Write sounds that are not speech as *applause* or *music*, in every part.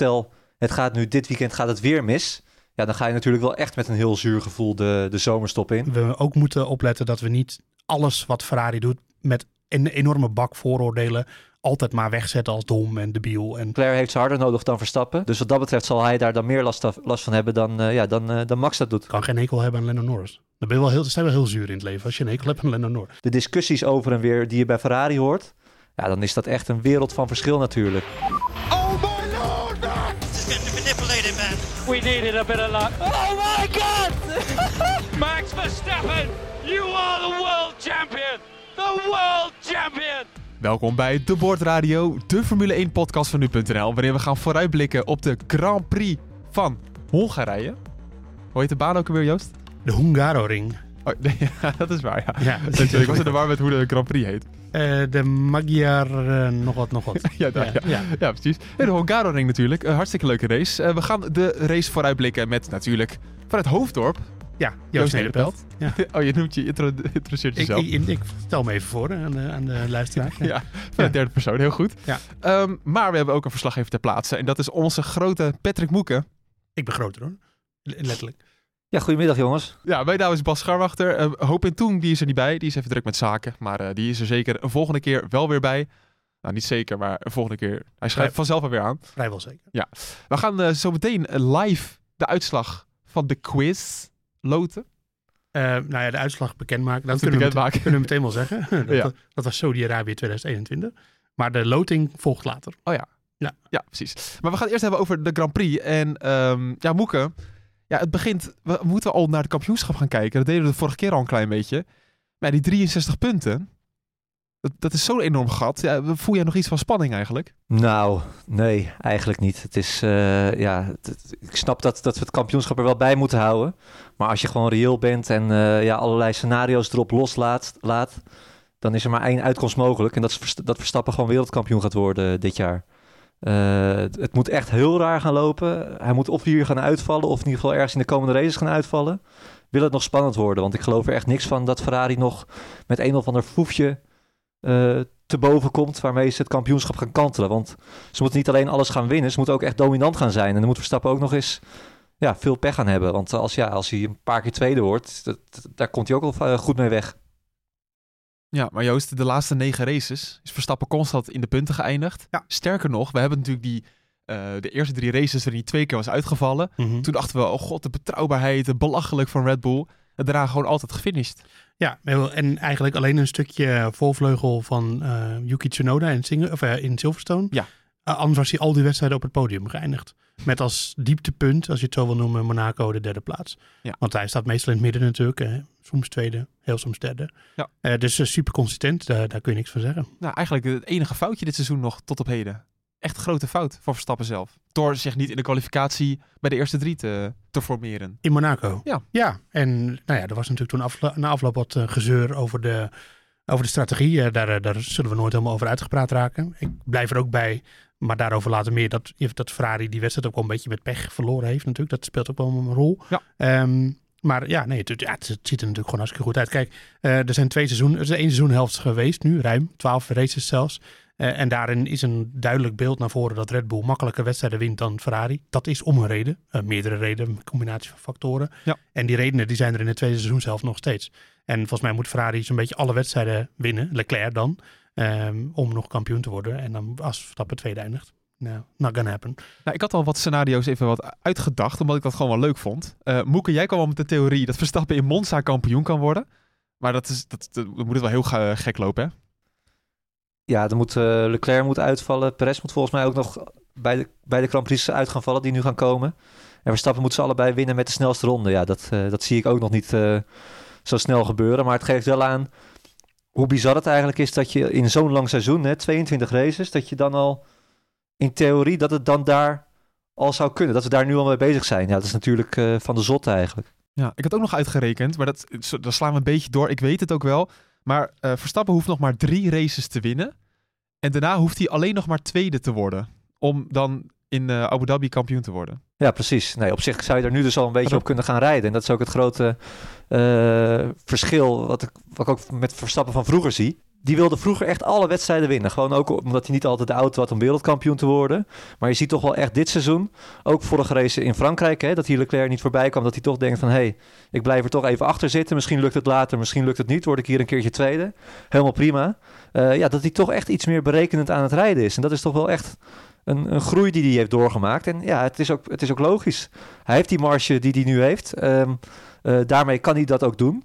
stel, het gaat nu dit weekend gaat het weer mis. Ja, dan ga je natuurlijk wel echt met een heel zuur gevoel de, de zomerstop in. We ook moeten opletten dat we niet alles wat Ferrari doet met een enorme bak vooroordelen altijd maar wegzetten als dom en debiel. En... Claire heeft ze harder nodig dan Verstappen. Dus wat dat betreft zal hij daar dan meer last, af, last van hebben dan, uh, ja, dan, uh, dan Max dat doet. Kan geen enkel hebben aan Lennon Norris. Dan ben je wel heel, je wel heel zuur in het leven als je een enkel hebt aan Lennon Norris. De discussies over en weer die je bij Ferrari hoort, ja, dan is dat echt een wereld van verschil natuurlijk. Oh We needed a bit of luck. Oh my god! *laughs* Max Verstappen, you are the world champion! The world champion! Welkom bij De Board Radio, de Formule 1 podcast van nu.nl, waarin we gaan vooruitblikken op de Grand Prix van Hongarije. Hoe heet de baan ook alweer, Joost? De Hungaroring. Oh, nee, *laughs* ja, dat is waar, ja. Ja, Ik was in de war met hoe de Grand Prix heet. Eh, de Magyar eh, nog wat, nog wat. *laughs* Ja, daar, ja, ja. ja. precies. En de Hungaroring natuurlijk, een hartstikke leuke race. Eh, we gaan de race vooruitblikken met natuurlijk vanuit Hoofddorp. Ja, Joost Nederpelt. Ja. *laughs* Oh, je noemt je, intro, introduceert Ik, jezelf. ik, ik stel me even voor aan de, aan de luisteraar. Ja, van de derde persoon, heel goed. Ja. Ehm, maar we hebben ook een verslaggever ter plaatse. En dat is onze grote Patrick Moeken. Ik ben groter hoor. L- Letterlijk. Ja, goedemiddag jongens. Ja, mijn naam is Bas Scharwachter. Uh, Hoop in Toen, die is er niet bij. Die is even druk met zaken. Maar eh, die is er zeker een volgende keer wel weer bij. Nou, niet zeker, maar een volgende keer. Hij schrijft Ja. vanzelf alweer aan. Vrijwel zeker. We gaan eh, zo meteen live de uitslag van de quiz loten. Eh, nou ja, de uitslag bekendmaken. Dat kunnen we, bekendmaken. meteen- kunnen we meteen wel zeggen. *laughs* dat, Ja. dat was Saudi-Arabië 2021. Maar de loting volgt later. Ja, precies. Maar we gaan het eerst hebben over de Grand Prix. En ehm, ja, Moeke, ja, het begint... We moeten al naar het kampioenschap gaan kijken. Dat deden we de vorige keer al een klein beetje. Maar die 63 punten, dat, dat is zo'n enorm gat. Ja, voel jij nog iets van spanning eigenlijk? Nou, nee, eigenlijk niet. Het is, eh, ja, ik snap dat, dat we het kampioenschap er wel bij moeten houden. Maar als je gewoon reëel bent en eh, ja, allerlei scenario's erop loslaat, laat, dan is er maar één uitkomst mogelijk. En dat is dat Verstappen gewoon wereldkampioen gaat worden dit jaar. Eh, het, moet echt heel raar gaan lopen. Hij moet of hier gaan uitvallen, of in ieder geval ergens in de komende races gaan uitvallen. Wil het nog spannend worden? Want ik geloof er echt niks van dat Ferrari nog met een of ander foefje eh, te boven komt waarmee ze het kampioenschap gaan kantelen. Want ze moeten niet alleen alles gaan winnen, ze moeten ook echt dominant gaan zijn. En dan moet Verstappen ook nog eens ja, veel pech gaan hebben. Want als, ja, als hij een paar keer tweede wordt, dat, daar komt hij ook wel eh, goed mee weg. Ja, maar Joost, de laatste negen races is Verstappen constant in de punten geëindigd. Ja. Sterker nog, we hebben natuurlijk die, eh, de eerste drie races waarin hij twee keer was uitgevallen. Mhm. Toen dachten we, oh god, de betrouwbaarheid, belachelijk van Red Bull. En daarna gewoon altijd gefinished. Ja, en eigenlijk alleen een stukje voorvleugel van eh, Yuki Tsunoda in, Sing of, eh, in Silverstone. Ja. Eh, anders was hij al die wedstrijden op het podium geëindigd. Met als dieptepunt, als je het zo wil noemen, Monaco de derde plaats. Ja. Want hij staat meestal in het midden natuurlijk. eh, soms tweede, heel soms derde. Ja. Eh, dus eh, super consistent, daar, daar kun je niks van zeggen. Nou, eigenlijk het enige foutje dit seizoen nog tot op heden. Echt grote fout voor Verstappen zelf. Door zich niet in de kwalificatie bij de eerste drie te, te formeren. In Monaco. Ja. Ja, en nou ja, er was natuurlijk toen afla- na afloop wat eh, gezeur over de, over de strategie. Daar, daar zullen we nooit helemaal over uitgepraat raken. Ik blijf er ook bij, maar daarover later meer, dat, dat Ferrari die wedstrijd ook wel een beetje met pech verloren heeft natuurlijk. Dat speelt ook wel een rol. Ja. Ehm, maar ja, nee, het, ja, het, ziet er natuurlijk gewoon hartstikke goed uit. Kijk, eh, er zijn twee seizoenen, er is één seizoenhelft geweest nu, ruim, twaalf races zelfs. Eh, en daarin is een duidelijk beeld naar voren dat Red Bull makkelijker wedstrijden wint dan Ferrari. Dat is om een reden, eh, meerdere redenen, een combinatie van factoren. Ja. En die redenen die zijn er in het tweede seizoen zelf nog steeds. En volgens mij moet Ferrari zo'n beetje alle wedstrijden winnen, Leclerc dan, ehm, om nog kampioen te worden. En dan als Verstappen tweede eindigt. Nou, not gonna happen. Nou, ik had al wat scenario's even wat uitgedacht, omdat ik dat gewoon wel leuk vond. Eh Moeke, jij kwam al met de theorie dat Verstappen in Monza kampioen kan worden. Maar dat, is, dat, moet het wel heel ga- gek lopen, hè? Ja, dan moet, eh, Leclerc moet uitvallen. Perez moet volgens mij ook nog bij de, bij de Grand Prix uit gaan vallen die nu gaan komen. En Verstappen moet ze allebei winnen met de snelste ronde. Ja, dat, eh, dat zie ik ook nog niet eh, zo snel gebeuren. Maar het geeft wel aan hoe bizar het eigenlijk is dat je in zo'n lang seizoen, hè, 22 races, dat je dan al in theorie dat het dan daar al zou kunnen. Dat we daar nu al mee bezig zijn. Ja, dat is natuurlijk eh, van de zot eigenlijk. Ja, ik had ook nog uitgerekend, maar dat, daar slaan we een beetje door. Ik weet het ook wel. Maar eh, Verstappen hoeft nog maar drie races te winnen. En daarna hoeft hij alleen nog maar tweede te worden. Om dan in eh, Abu Dhabi kampioen te worden. Ja, precies. Nee, op zich zou je er nu dus al een beetje op kunnen gaan rijden. En dat is ook het grote eh, verschil wat ik, wat ik ook met Verstappen van vroeger zie. die wilde vroeger echt alle wedstrijden winnen. Gewoon ook omdat hij niet altijd de auto had om wereldkampioen te worden. Maar je ziet toch wel echt dit seizoen, ook vorige race in Frankrijk, hè, dat hij Leclerc niet voorbij kwam. Dat hij toch denkt van, hé, hey, ik blijf er toch even achter zitten. Misschien lukt het later, misschien lukt het niet. Word ik hier een keertje tweede. Helemaal prima. Uh, ja, dat hij toch echt iets meer berekenend aan het rijden is. En dat is toch wel echt een, een groei die hij heeft doorgemaakt. En ja, het is ook, het is ook logisch. Hij heeft die marge die hij nu heeft. Um, uh, daarmee kan hij dat ook doen.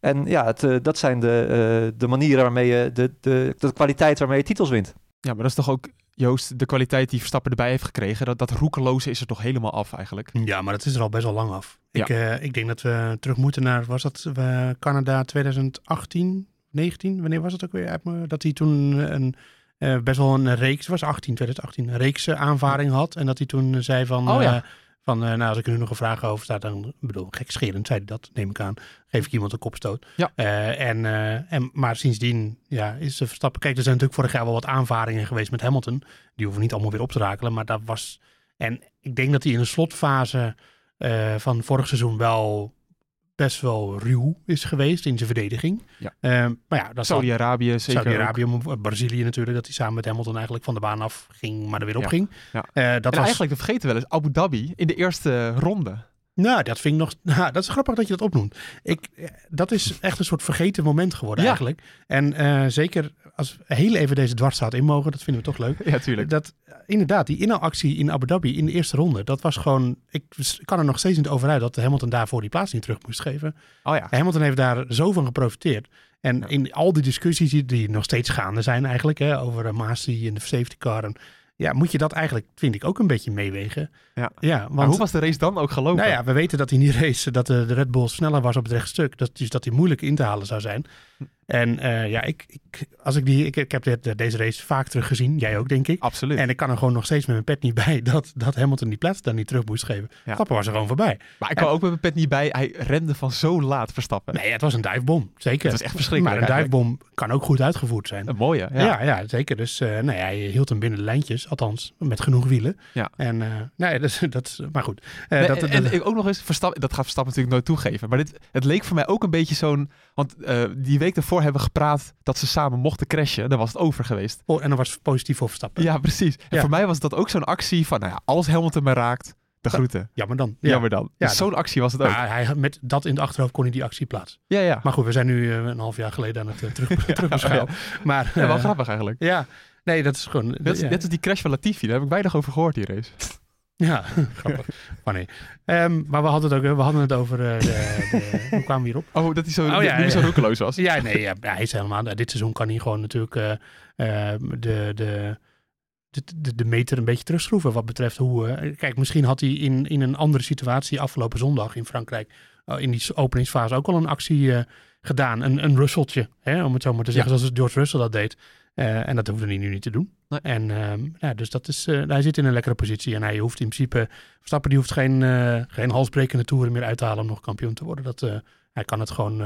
En ja, het, uh, dat zijn de, uh, de manieren waarmee je, de, de, de kwaliteit waarmee je titels wint. Ja, maar dat is toch ook, Joost, de kwaliteit die Verstappen erbij heeft gekregen. Dat, dat roekeloze is er toch helemaal af eigenlijk. Ja, maar dat is er al best wel lang af. Ja. Ik, uh, ik denk dat we terug moeten naar, was dat Canada 2018, 19? Wanneer was het ook weer? Dat hij toen een, uh, best wel een reeks, was 18, 2018, een reeks aanvaring had. En dat hij toen zei van... Oh, ja. Van, nou, als ik er nu nog een vraag over sta, dan bedoel, gekscherend zei hij dat, neem ik aan. Geef ik iemand een kopstoot. Ja. En, en, maar sindsdien ja, is de Verstappen... Kijk, er zijn natuurlijk vorig jaar wel wat aanvaringen geweest met Hamilton. Die hoeven niet allemaal weer op te rakelen, maar dat was... En ik denk dat hij in de slotfase van vorig seizoen wel best wel ruw is geweest in zijn verdediging. Ja. Uh, maar ja, dat Saudi-Arabië zeker. Saudi-Arabië, Brazilië natuurlijk, dat hij samen met Hamilton eigenlijk van de baan af ging, maar er weer op ja. ging. Ja. Uh, dat en was... eigenlijk, dat vergeten we wel eens, Abu Dhabi in de eerste ronde. Nou, dat vind ik nog. *laughs* Nou, dat is grappig dat je dat opnoemt. Ik, dat is echt een soort vergeten moment geworden ja. eigenlijk. En uh, zeker als we heel even deze dwarsstraat in mogen, dat vinden we toch leuk. *laughs* Ja, tuurlijk. Dat, inderdaad, die inhaalactie in Abu Dhabi in de eerste ronde, dat was gewoon. Ik kan er nog steeds niet over uit dat Hamilton daarvoor die plaats niet terug moest geven. Oh ja. Hamilton heeft daar zo van geprofiteerd. En ja. in al die discussies die, die nog steeds gaande zijn eigenlijk, hè, over uh, Masi en de safety car en ja, moet je dat eigenlijk, vind ik, ook een beetje meewegen. Ja. ja want, maar hoe was de race dan ook gelopen? Nou ja, we weten dat in die race dat de, Red Bull sneller was op het rechtstuk. Dat, dus dat die moeilijk in te halen zou zijn. En uh, ja, ik, ik, als ik, die, ik, ik heb dit, deze race vaak teruggezien. Jij ook, denk ik. Absoluut. En ik kan er gewoon nog steeds met mijn pet niet bij *laughs* dat, dat Hamilton die plaats dan niet terug moest geven. Ja. Was er gewoon voorbij. Maar ik kan en, ook met mijn pet niet bij. Hij rende van zo laat Verstappen. Nee, het was een duifbom. Zeker. Het was echt verschrikkelijk. Maar een duifbom kan ook goed uitgevoerd zijn. Een mooie, ja. Ja, ja zeker. Dus uh, nou ja, hij hield hem binnen de lijntjes. Althans, met genoeg wielen. Ja. En uh, nee, *laughs* dat, dat, maar goed. Nee, dat, en, dat, en ook nog eens, Verstappen, dat gaat Verstappen natuurlijk nooit toegeven. Maar dit, het leek voor mij ook een beetje zo'n... Want die week daarvoor hebben gepraat dat ze samen mochten crashen. Dan was het over geweest. Oh, en dan was het positief voor Verstappen. Ja, precies. En Ja. voor mij was dat ook zo'n actie van, nou ja, als Hamilton me raakt, de groeten. Jammer dan. Ja. Jammer dan. Ja, dus zo'n actie was het ook. Maar hij, met dat in de achterhoofd kon hij die actie plaatsen. Ja, ja. Maar goed, we zijn nu uh, een half jaar geleden aan het uh, terug, *laughs* terugbeschouwen. Maar, Ja, wel uh, grappig eigenlijk. Ja, nee, dat is gewoon... Ja. net als die crash van Latifi, daar heb ik weinig over gehoord, die race. Ja, *laughs* grappig. Maar nee. Um, maar we hadden het ook we hadden het over uh, de, de, *laughs* hoe kwamen we hierop? Oh, dat hij zo, Oh, ja, ja. zo roekeloos was. Ja, nee, ja, hij is helemaal. Dit seizoen kan hij gewoon natuurlijk uh, uh, de, de, de, de, meter een beetje terugschroeven wat betreft hoe. Kijk, misschien had hij in, in een andere situatie afgelopen zondag in Frankrijk in die openingsfase ook al een actie gedaan, een, een Russelltje, hè, om het zo maar te zeggen, zoals George Russell dat deed. Uh, en dat hoefde hij nu niet te doen. Nee. En um, ja, dus dat is, uh, hij zit in een lekkere positie. En hij hoeft in principe, Verstappen die hoeft geen, uh, geen halsbrekende toeren meer uit te halen om nog kampioen te worden. Dat, hij kan het gewoon,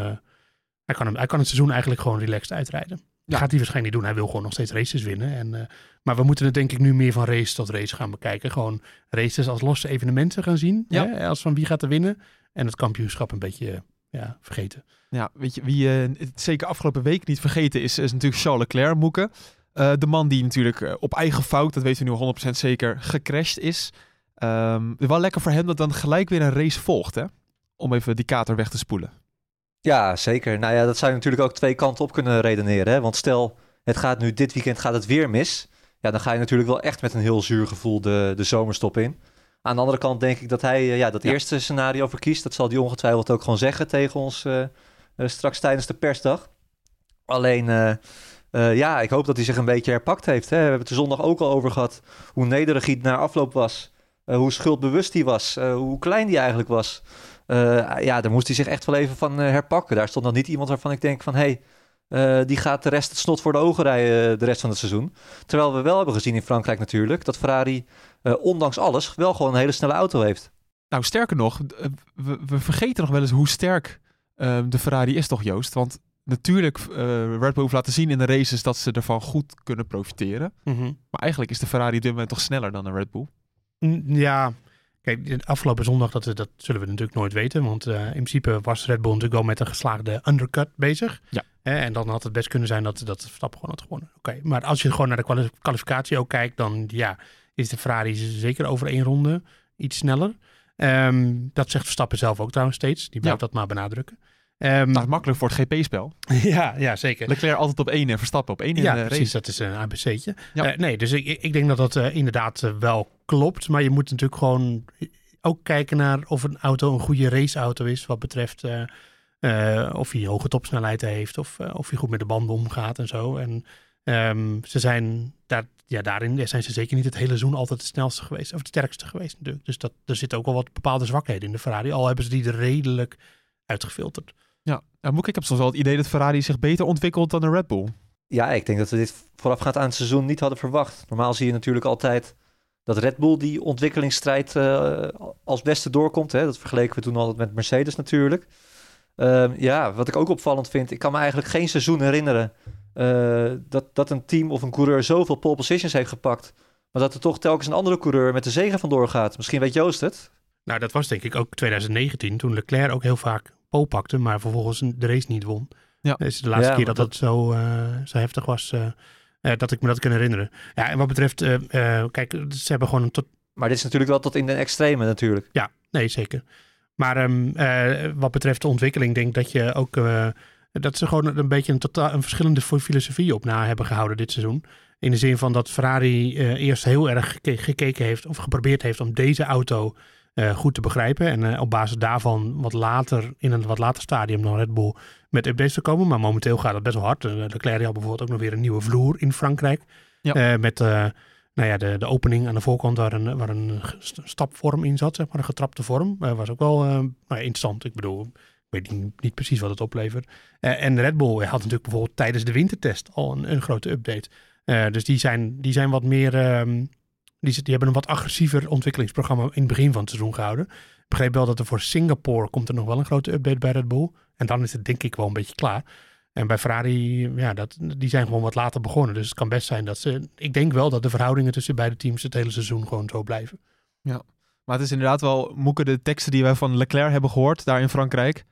hij, kan hem, hij kan het seizoen eigenlijk gewoon relaxed uitrijden. Ja. Dat gaat hij waarschijnlijk niet doen. Hij wil gewoon nog steeds races winnen. En, maar we moeten het denk ik nu meer van race tot race gaan bekijken. Gewoon races als losse evenementen gaan zien. Ja. Hè? Als van wie gaat er winnen. En het kampioenschap een beetje ja, vergeten. Ja, weet je, wie uh, het zeker afgelopen week niet vergeten is, is natuurlijk Charles Leclerc, Moeke. Uh, de man die natuurlijk uh, op eigen fout, dat weten we nu 100% zeker, gecrashed is. Um, wel lekker voor hem dat dan gelijk weer een race volgt, hè? Om even die kater weg te spoelen. Ja, zeker. Nou ja, dat zou je natuurlijk ook twee kanten op kunnen redeneren. Hè? Want stel, het gaat nu dit weekend gaat het weer mis. Ja, dan ga je natuurlijk wel echt met een heel zuur gevoel de, de zomerstop in. Aan de andere kant denk ik dat hij uh, ja, dat ja. eerste scenario verkiest. Dat zal hij ongetwijfeld ook gewoon zeggen tegen ons uh, uh, straks tijdens de persdag. Alleen, uh, ja, ik hoop dat hij zich een beetje herpakt heeft. Hè. We hebben het er zondag ook al over gehad. Hoe nederig hij na afloop was. Uh, hoe schuldbewust hij was. Uh, hoe klein hij eigenlijk was. ja, daar moest hij zich echt wel even van herpakken. Daar stond dan niet iemand waarvan ik denk van... Hey, uh, die gaat de rest het snot voor de ogen rijden de rest van het seizoen. Terwijl we wel hebben gezien in Frankrijk natuurlijk... dat Ferrari, ondanks alles, wel gewoon een hele snelle auto heeft. Nou, sterker nog, we, we vergeten nog wel eens hoe sterk uh, de Ferrari is toch, Joost? Want natuurlijk, uh, Red Bull heeft laten zien in de races dat ze ervan goed kunnen profiteren. Mm -hmm. Maar eigenlijk is de Ferrari op dit moment toch sneller dan de Red Bull? Ja, kijk, afgelopen zondag, dat, dat zullen we natuurlijk nooit weten. Want uh, in principe was Red Bull natuurlijk wel met een geslaagde undercut bezig. Ja. Hè, en dan had het best kunnen zijn dat, dat Verstappen gewoon had gewonnen. Oké, maar als je gewoon naar de kwali- kwalificatie ook kijkt, dan ja, is de Ferrari zeker over één ronde iets sneller. Ehm, dat zegt Verstappen zelf ook trouwens steeds. Die blijft dat maar benadrukken. Ehm, Nou, makkelijk voor het GP-spel. *laughs* ja, ja, zeker. Leclerc altijd op één en Verstappen op één in Ja, de precies. race. Dat is een ABC'tje. Ja. Eh, nee, dus ik, ik denk dat dat eh, inderdaad eh, wel klopt. Maar je moet natuurlijk gewoon ook kijken naar of een auto een goede raceauto is. Wat betreft eh, eh, of hij hoge topsnelheid heeft. Of, eh, of hij goed met de banden omgaat en zo. En ehm, ze zijn daar, ja, daarin zijn ze zeker niet het hele seizoen altijd het snelste geweest. Of het sterkste geweest natuurlijk. Dus dat, er zitten ook wel wat bepaalde zwakheden in de Ferrari. Al hebben ze die er redelijk uitgefilterd. Ja, ja Moek, ik heb soms wel het idee dat Ferrari zich beter ontwikkelt dan de Red Bull. Ja, ik denk dat we dit voorafgaand aan het seizoen niet hadden verwacht. Normaal zie je natuurlijk altijd dat Red Bull die ontwikkelingsstrijd eh, als beste doorkomt. Hè? Dat vergeleken we toen altijd met Mercedes natuurlijk. Ehm, ja, wat ik ook opvallend vind, ik kan me eigenlijk geen seizoen herinneren eh, dat, dat een team of een coureur zoveel pole positions heeft gepakt. Maar dat er toch telkens een andere coureur met de zegen vandoor gaat. Misschien weet Joost het. Nou, dat was denk ik ook 2019, toen Leclerc ook heel vaak pole pakte, maar vervolgens de race niet won. Ja. Dat is de laatste Ja, keer dat dat zo, eh, zo heftig was, eh, eh, dat ik me dat kan herinneren. Ja, en wat betreft, eh, eh, kijk, ze hebben gewoon een tot... Maar dit is natuurlijk wel tot in de extreme natuurlijk. Ja, nee, zeker. Maar ehm, eh, wat betreft de ontwikkeling, denk ik dat je ook... dat ze gewoon een beetje een, totaal, een verschillende filosofie op na hebben gehouden dit seizoen. In de zin van dat Ferrari eh, eerst heel erg geke- gekeken heeft of geprobeerd heeft om deze auto eh, goed te begrijpen. En eh, op basis daarvan wat later, in een wat later stadium dan Red Bull met updates te komen. Maar momenteel gaat het best wel hard. Leclerc had bijvoorbeeld ook nog weer een nieuwe vloer in Frankrijk. Ja. Met nou ja, de, de opening aan de voorkant waar een, waar een st- stapvorm in zat, zeg maar, een getrapte vorm. Was ook wel nou interessant. Ik bedoel, weet niet, niet precies wat het oplevert. Eh, en Red Bull had natuurlijk bijvoorbeeld tijdens de wintertest al een, een grote update. Eh, dus die zijn, die zijn wat meer. ehm, die, die hebben een wat agressiever ontwikkelingsprogramma in het begin van het seizoen gehouden. Ik begreep wel dat er voor Singapore komt er nog wel een grote update bij Red Bull. En dan is het denk ik wel een beetje klaar. En bij Ferrari, ja, dat, die zijn gewoon wat later begonnen. Dus het kan best zijn dat ze. Ik denk wel dat de verhoudingen tussen beide teams het hele seizoen gewoon zo blijven. Maar het is inderdaad wel, Moeke, de teksten die wij van Leclerc hebben gehoord daar in Frankrijk.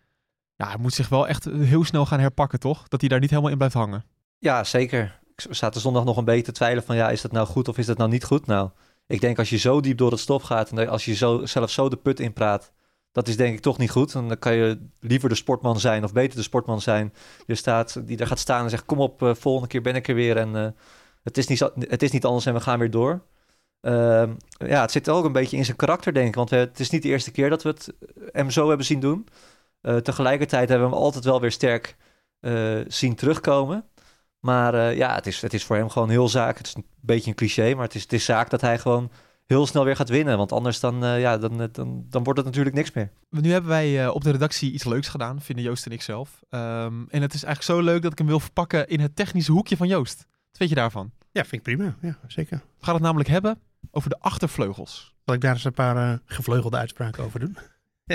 Ja, hij moet zich wel echt heel snel gaan herpakken, toch? Dat hij daar niet helemaal in blijft hangen. Ja, zeker. Ik zaten zondag nog een beetje te twijfelen van ja, is dat nou goed of is dat nou niet goed? Nou, ik denk als je zo diep door het stof gaat en als je zo, zelf zo de put inpraat, dat is denk ik toch niet goed. En dan kan je liever de sportman zijn of beter de sportman zijn. Je staat, die daar gaat staan en zegt kom op, eh, volgende keer ben ik er weer en eh, het, is niet, het is niet anders en we gaan weer door. Ehm, ja, het zit ook een beetje in zijn karakter denk ik, want we- het is niet de eerste keer dat we het hem zo hebben zien doen. Eh, tegelijkertijd hebben we hem altijd wel weer sterk eh, zien terugkomen. Maar eh, ja, het is, het is voor hem gewoon heel zaak. Het is een beetje een cliché, maar het is, het is zaak dat hij gewoon heel snel weer gaat winnen. Want anders dan, eh, ja, dan, dan, dan wordt het natuurlijk niks meer. Nu hebben wij eh, op de redactie iets leuks gedaan, vinden Joost en ik zelf. Ehm, en het is eigenlijk zo leuk dat ik hem wil verpakken in het technische hoekje van Joost. Wat weet je daarvan? Ja, vind ik prima. Ja, zeker. We gaan het namelijk hebben over de achtervleugels. Zal ik daar eens een paar eh, gevleugelde uitspraken over doen?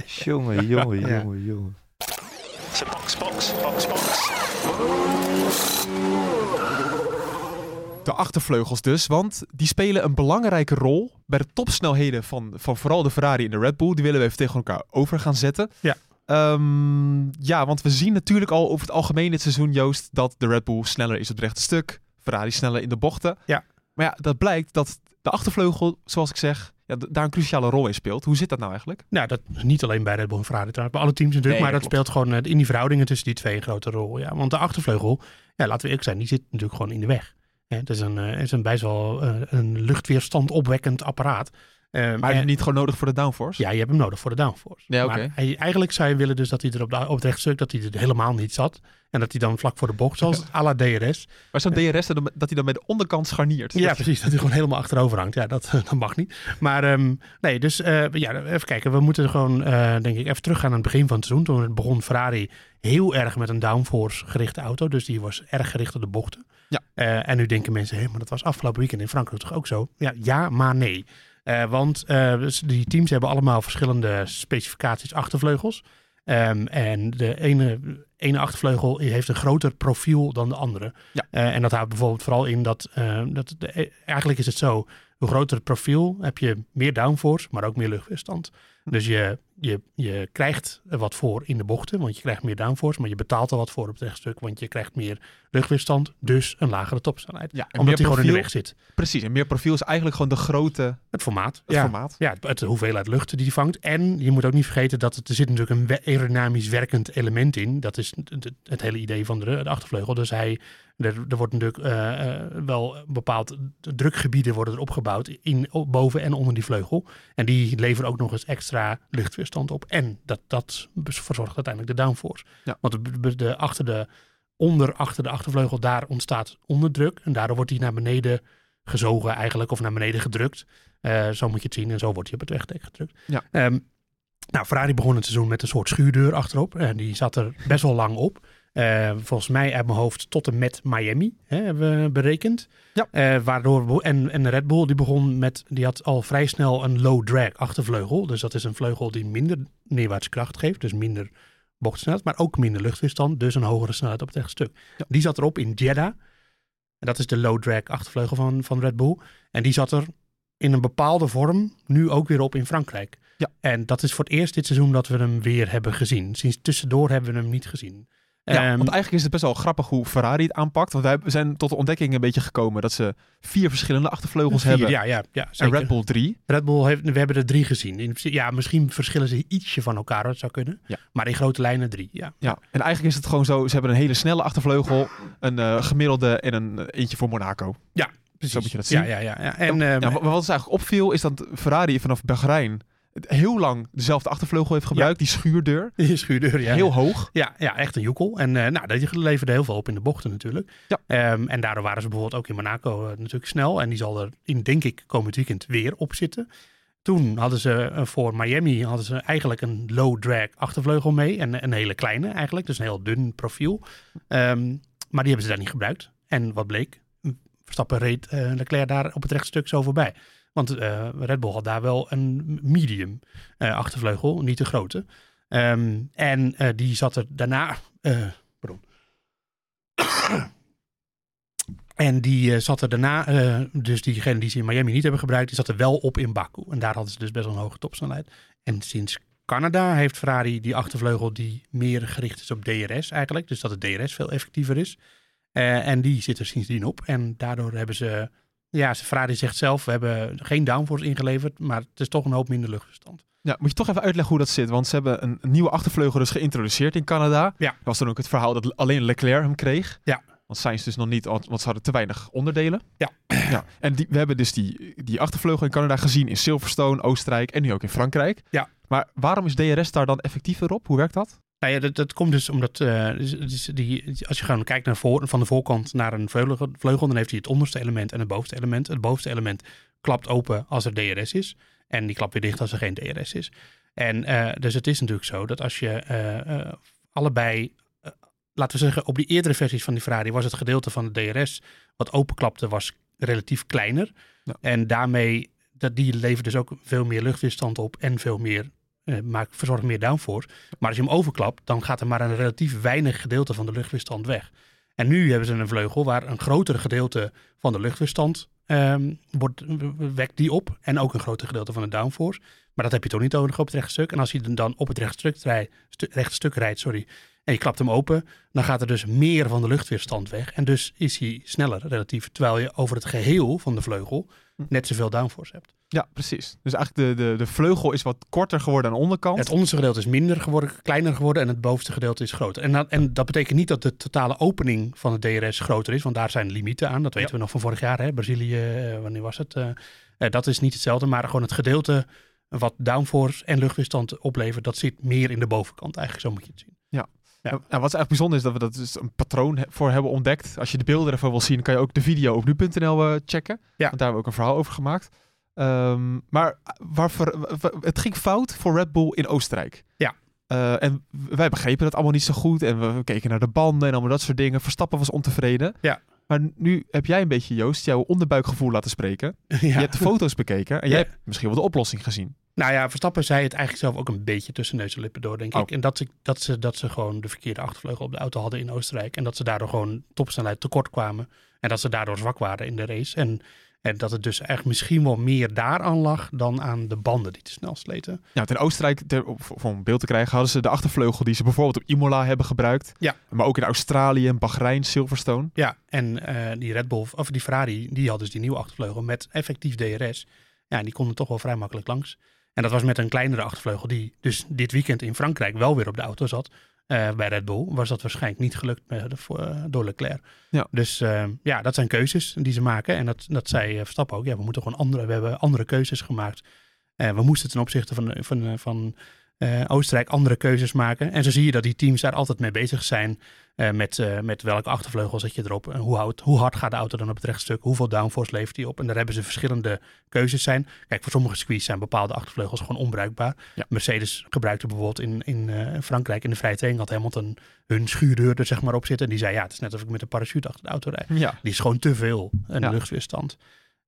Jongen, jongen, Ja. jongen, jongen. So box, box, box, box. De achtervleugels dus, want die spelen een belangrijke rol bij de topsnelheden van, van vooral de Ferrari en de Red Bull. Die willen we even tegen elkaar over gaan zetten. Ja. Ehm, ja, want we zien natuurlijk al over het algemeen dit seizoen, Joost, dat de Red Bull sneller is op het rechte stuk. Ferrari sneller in de bochten. Ja. Maar ja, dat blijkt dat de achtervleugel, zoals ik zeg, ja, daar een cruciale rol in speelt. Hoe zit dat nou eigenlijk? Nou, dat is niet alleen bij Red Bull en Ferrari trouwens, bij alle teams natuurlijk. Nee, maar dat speelt gewoon eh, in die verhoudingen tussen die twee een grote rol. Ja, want de achtervleugel, ja, laten we eerlijk zijn, die zit natuurlijk gewoon in de weg. Hè, het is een, eh, het is een best wel eh, een luchtweerstand opwekkend apparaat. Eh, Maar is en- het niet gewoon nodig voor de downforce? Ja, je hebt hem nodig voor de downforce. Ja. Maar hij, eigenlijk zou je willen dus dat hij er op, de, op het rechtstuk, dat hij er helemaal niet zat. En dat hij dan vlak voor de bocht, zoals à la DRS. Maar zo'n DRS, dat dat hij dan met de onderkant scharniert. Ja, Dat- precies. Dat hij gewoon helemaal achterover hangt. Ja, dat, *laughs* dat mag niet. Maar ehm, nee, dus eh, ja, even kijken. We moeten gewoon, eh, denk ik, even teruggaan aan het begin van het seizoen. Toen begon Ferrari heel erg met een downforce gerichte auto. Dus die was erg gericht op de bochten. Ja. Eh, en nu denken mensen, hé, maar dat was afgelopen weekend in Frankrijk toch ook zo? Ja, ja maar nee. Eh, want eh, dus die teams hebben allemaal verschillende specificaties achtervleugels. Ehm, en de ene, ene achtervleugel heeft een groter profiel dan de andere. Ja. Eh, en dat houdt bijvoorbeeld vooral in dat, dat de, eigenlijk is het zo. hoe groter het profiel, heb je meer downforce, maar ook meer luchtweerstand. Dus je, je, je krijgt er wat voor in de bochten, want je krijgt meer downforce, maar je betaalt er wat voor op het rechtstuk, want je krijgt meer luchtweerstand, dus een lagere topsnelheid. Ja, Omdat die gewoon in de weg zit. Precies, en meer profiel is eigenlijk gewoon de grote Het formaat. het ja. formaat. Ja, het, het hoeveelheid lucht die die vangt. En je moet ook niet vergeten dat het, er zit natuurlijk een aerodynamisch werkend element in. Dat is het, het- het hele idee van de, de achtervleugel. Dus hij, er, er wordt natuurlijk eh, eh, wel bepaald drukgebieden worden er opgebouwd in, boven en onder die vleugel. En die leveren ook nog eens extra luchtweerstand op. En dat, dat verzorgt uiteindelijk de downforce. Ja. Want de, achter, de, onder, achter de achtervleugel, daar ontstaat onderdruk. En daardoor wordt hij naar beneden gezogen eigenlijk, of naar beneden gedrukt. Eh, zo moet je het zien en zo wordt hij op het wegdek gedrukt. Ja. Ehm, nou, Ferrari begon het seizoen met een soort schuurdeur achterop. En die zat er best wel lang op. Eh, volgens mij uit mijn hoofd tot en met Miami hè, hebben we berekend. Ja. Eh, waardoor en, en de Red Bull die begon met, die had al vrij snel een low drag achtervleugel. Dus dat is een vleugel die minder neerwaartse kracht geeft. Dus minder bochtsnelheid, maar ook minder luchtweerstand. Dus een hogere snelheid op het rechtstuk. Ja. Die zat erop in Jeddah. En dat is de low drag achtervleugel van, van Red Bull. En die zat er in een bepaalde vorm nu ook weer op in Frankrijk. Ja. En dat is voor het eerst dit seizoen dat we hem weer hebben gezien. Sinds tussendoor hebben we hem niet gezien. Ja, Ehm, want eigenlijk is het best wel grappig hoe Ferrari het aanpakt. Want wij zijn tot de ontdekking een beetje gekomen dat ze vier verschillende achtervleugels vier, hebben. Ja, ja, ja en zeker. Red Bull drie. Red Bull heeft, we hebben er drie gezien. Ja, misschien verschillen ze ietsje van elkaar, dat zou kunnen. Ja. Maar in grote lijnen drie, ja. Ja, en eigenlijk is het gewoon zo, ze hebben een hele snelle achtervleugel, een eh, gemiddelde en een eh, eentje voor Monaco. Precies. Zo moet je dat zien. Ja, ja, ja. ja. En, ehm, ja, maar wat ons eigenlijk opviel is dat Ferrari vanaf Bahrein heel lang dezelfde achtervleugel heeft gebruikt, die schuurdeur. *laughs* die schuurdeur, ja. heel hoog. Ja, ja, echt een joekel. En eh nou, dat leverde heel veel op in de bochten natuurlijk. Ja. Ehm, en daardoor waren ze bijvoorbeeld ook in Monaco eh, natuurlijk snel. En die zal er in, denk ik, komend weekend weer op zitten. Toen hadden ze eh, voor Miami hadden ze eigenlijk een low drag achtervleugel mee. En een hele kleine eigenlijk, dus een heel dun profiel. Ehm, maar die hebben ze daar niet gebruikt. En wat bleek? Verstappen reed Leclerc daar op het rechtstuk zo voorbij. Want eh, Red Bull had daar wel een medium eh, achtervleugel, niet de grote. Ehm, en eh, die zat er daarna. pardon. en die zat er daarna, dus diegene die ze in Miami niet hebben gebruikt, die zat er wel op in Baku. En daar hadden ze dus best wel een hoge topsnelheid. En sinds Canada heeft Ferrari die achtervleugel die meer gericht is op DRS eigenlijk. Dus dat het DRS veel effectiever is. En die zit er sindsdien op. En daardoor hebben ze, ja, Ferrari zegt zelf, we hebben geen downforce ingeleverd, maar het is toch een hoop minder luchtverstand. Ja, moet je toch even uitleggen hoe dat zit. Want ze hebben een, een nieuwe achtervleugel dus geïntroduceerd in Canada. Ja. Dat was dan ook het verhaal dat alleen Leclerc hem kreeg. Ja. Want Sainz dus nog niet, want want ze hadden te weinig onderdelen. Ja. ja. En die, we hebben dus die, die achtervleugel in Canada gezien in Silverstone, Oostenrijk en nu ook in Frankrijk. Ja. Maar waarom is DRS daar dan effectiever op? Hoe werkt dat? Nou ja, dat, dat komt dus omdat eh, dus- dus die, als je gewoon kijkt naar voor, van de voorkant naar een vleugel, vleugel, dan heeft hij het onderste element en het bovenste element. Het bovenste element klapt open als er DRS is. En die klapt weer dicht als er geen DRS is. En eh, dus het is natuurlijk zo dat als je eh, allebei, laten we zeggen, op die eerdere versies van die Ferrari was het gedeelte van de DRS wat openklapte, was relatief kleiner. Ja. En daarmee, dat, die levert dus ook veel meer luchtweerstand op en veel meer, eh, maakt, verzorgt meer downforce. Maar als je hem overklapt, dan gaat er maar een relatief weinig gedeelte van de luchtweerstand weg. En nu hebben ze een vleugel waar een groter gedeelte van de luchtweerstand ehm, wordt, wekt die op. En ook een groter gedeelte van de downforce. Maar dat heb je toch niet nodig op het rechtstuk. En als je dan op het rechtstuk, rij, stu- rechtstuk rijdt, sorry, en je klapt hem open, dan gaat er dus meer van de luchtweerstand weg. En dus is hij sneller relatief. Terwijl je over het geheel van de vleugel net zoveel downforce hebt. Ja, precies. Dus eigenlijk de, de, de vleugel is wat korter geworden aan de onderkant. Het onderste gedeelte is minder geworden, kleiner geworden en het bovenste gedeelte is groter. En dat, en dat betekent niet dat de totale opening van het DRS groter is, want daar zijn limieten aan. Dat weten we nog van vorig jaar, hè? Brazilië, eh, wanneer was het? Eh, eh, dat is niet hetzelfde, maar gewoon het gedeelte wat downforce en luchtweerstand oplevert, dat zit meer in de bovenkant eigenlijk, zo moet je het zien. Ja. Nou, wat eigenlijk bijzonder is dat we dat dus een patroon he- voor hebben ontdekt. Als je de beelden ervan wil zien, kan je ook de video op nu.nl checken. Ja. Want daar hebben we ook een verhaal over gemaakt. Ehm, maar waarvoor, w- w- het ging fout voor Red Bull in Oostenrijk. Ja. Eh, en wij begrepen dat allemaal niet zo goed. En we, we keken naar de banden en allemaal dat soort dingen. Verstappen was ontevreden. Ja. Maar nu heb jij een beetje, Joost, jouw onderbuikgevoel laten spreken. *laughs* Ja. Je hebt de foto's bekeken en jij Ja. hebt misschien wel de oplossing gezien. Nou ja, Verstappen zei het eigenlijk zelf ook een beetje tussen neus en lippen door, denk Oh. ik. En dat ze, dat, ze, dat ze gewoon de verkeerde achtervleugel op de auto hadden in Oostenrijk. En dat ze daardoor gewoon topsnelheid tekort kwamen. En dat ze daardoor zwak waren in de race. En En dat het dus echt misschien wel meer daaraan lag dan aan de banden die te snel sleten. Ja, in Oostenrijk, ter, voor een beeld te krijgen, hadden ze de achtervleugel die ze bijvoorbeeld op Imola hebben gebruikt. Ja. Maar ook in Australië, en Bahrein, Silverstone. Ja, en eh, die Red Bull, of die Ferrari, die had dus die nieuwe achtervleugel met effectief DRS. Ja, en die konden toch wel vrij makkelijk langs. En dat was met een kleinere achtervleugel die dus dit weekend in Frankrijk wel weer op de auto zat. Eh, bij Red Bull was dat waarschijnlijk niet gelukt met, de- voor, eh, door Leclerc. Ja. Dus eh, ja, dat zijn keuzes die ze maken. En dat, dat zei eh, Verstappen ook. Ja, we moeten gewoon andere, we hebben andere keuzes gemaakt. Eh, we moesten ten opzichte van, van, eh, van eh, Oostenrijk andere keuzes maken. En zo zie je dat die teams daar altijd mee bezig zijn. Eh, met, eh, met welke achtervleugel zet je erop? En hoe, houdt, hoe hard gaat de auto dan op het rechtstuk? Hoeveel downforce levert die op? En daar hebben ze verschillende keuzes zijn. Kijk, voor sommige circuits zijn bepaalde achtervleugels gewoon onbruikbaar. Ja. Mercedes gebruikte bijvoorbeeld in, in eh, Frankrijk in de vrije training had Hamilton hun schuurdeur er zeg maar op zitten. En die zei, ja, het is net alsof ik met een parachute achter de auto rijd. Ja. Die is gewoon te veel, een Ja. luchtweerstand.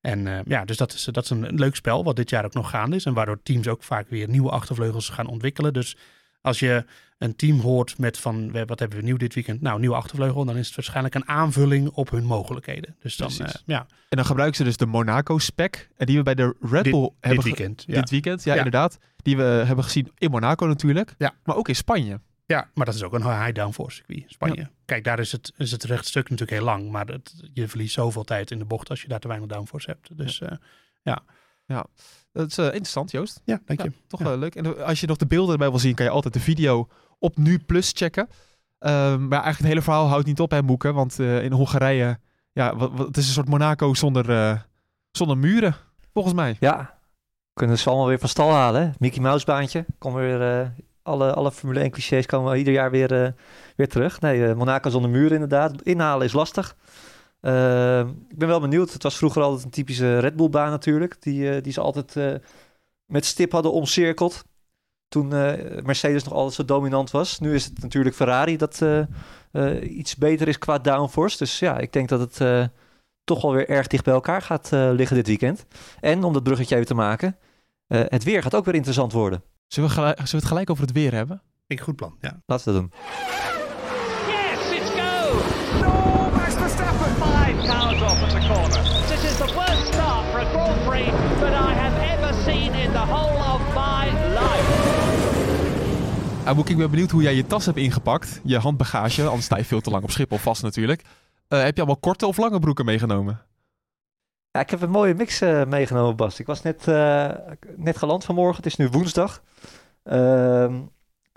En ja, dus dat is, dat is een leuk spel wat dit jaar ook nog gaande is. En waardoor teams ook vaak weer nieuwe achtervleugels gaan ontwikkelen. Dus als je een team hoort met van, we- wat hebben we nieuw dit weekend? Nou, nieuwe achtervleugel. Dan is het waarschijnlijk een aanvulling op hun mogelijkheden. Dus dan, eh, ja, En dan gebruiken ze dus de Monaco-spec. En die we bij de Red dit, Bull dit hebben ge- weekend. Ja. Dit weekend, ja, Ja. inderdaad. Die we hebben gezien in Monaco natuurlijk. Ja. Maar ook in Spanje. ja, maar dat is ook een high downforce circuit, Spanje. Kijk, daar is het, is het rechtstuk natuurlijk heel lang. Maar het, je verliest zoveel tijd in de bocht als je daar te weinig downforce hebt. Dus eh, Dat is eh, interessant, Joost. ja, dank Ja, je. toch Ja. wel leuk. En als je nog de beelden erbij wil zien, kan je altijd de video op Nu Plus checken. Ehm, maar eigenlijk het hele verhaal houdt niet op, hè, Moeken. Want eh, in Hongarije, ja, wat, wat- het is een soort Monaco zonder, eh, zonder muren, volgens mij. Ja, kunnen ze allemaal weer van stal halen. Hè? Mickey Mouse baantje. Komen weer, eh, alle, alle Formule 1 clichés komen ieder jaar weer, eh, weer terug. Nee, eh, Monaco zonder muren inderdaad. Inhalen is lastig. Eh, ik ben wel benieuwd. Het was vroeger altijd een typische Red Bull baan natuurlijk. Die, eh, die ze altijd eh, met stip hadden omcirkeld. Toen eh, Mercedes nog altijd zo dominant was. Nu is het natuurlijk Ferrari dat eh, eh, iets beter is qua downforce. Dus ja, ik denk dat het eh, toch wel weer erg dicht bij elkaar gaat eh, liggen dit weekend. En om dat bruggetje even te maken, eh, het weer gaat ook weer interessant worden. Zullen we, gelijk, zullen we het gelijk over het weer hebben? Ik goed plan, ja. Laten we dat doen. Cars off at the corner. This is the worst start for a Grand Prix that I have ever seen in the whole of my life. Ik ben benieuwd hoe jij je tas hebt ingepakt. Je handbagage, anders sta je veel te lang op Schiphol vast natuurlijk. Eh, heb je allemaal korte of lange broeken meegenomen? Ja, ik heb een mooie mix eh, meegenomen, Bas. Ik was net, eh, net geland vanmorgen. Het is nu woensdag. Ehm,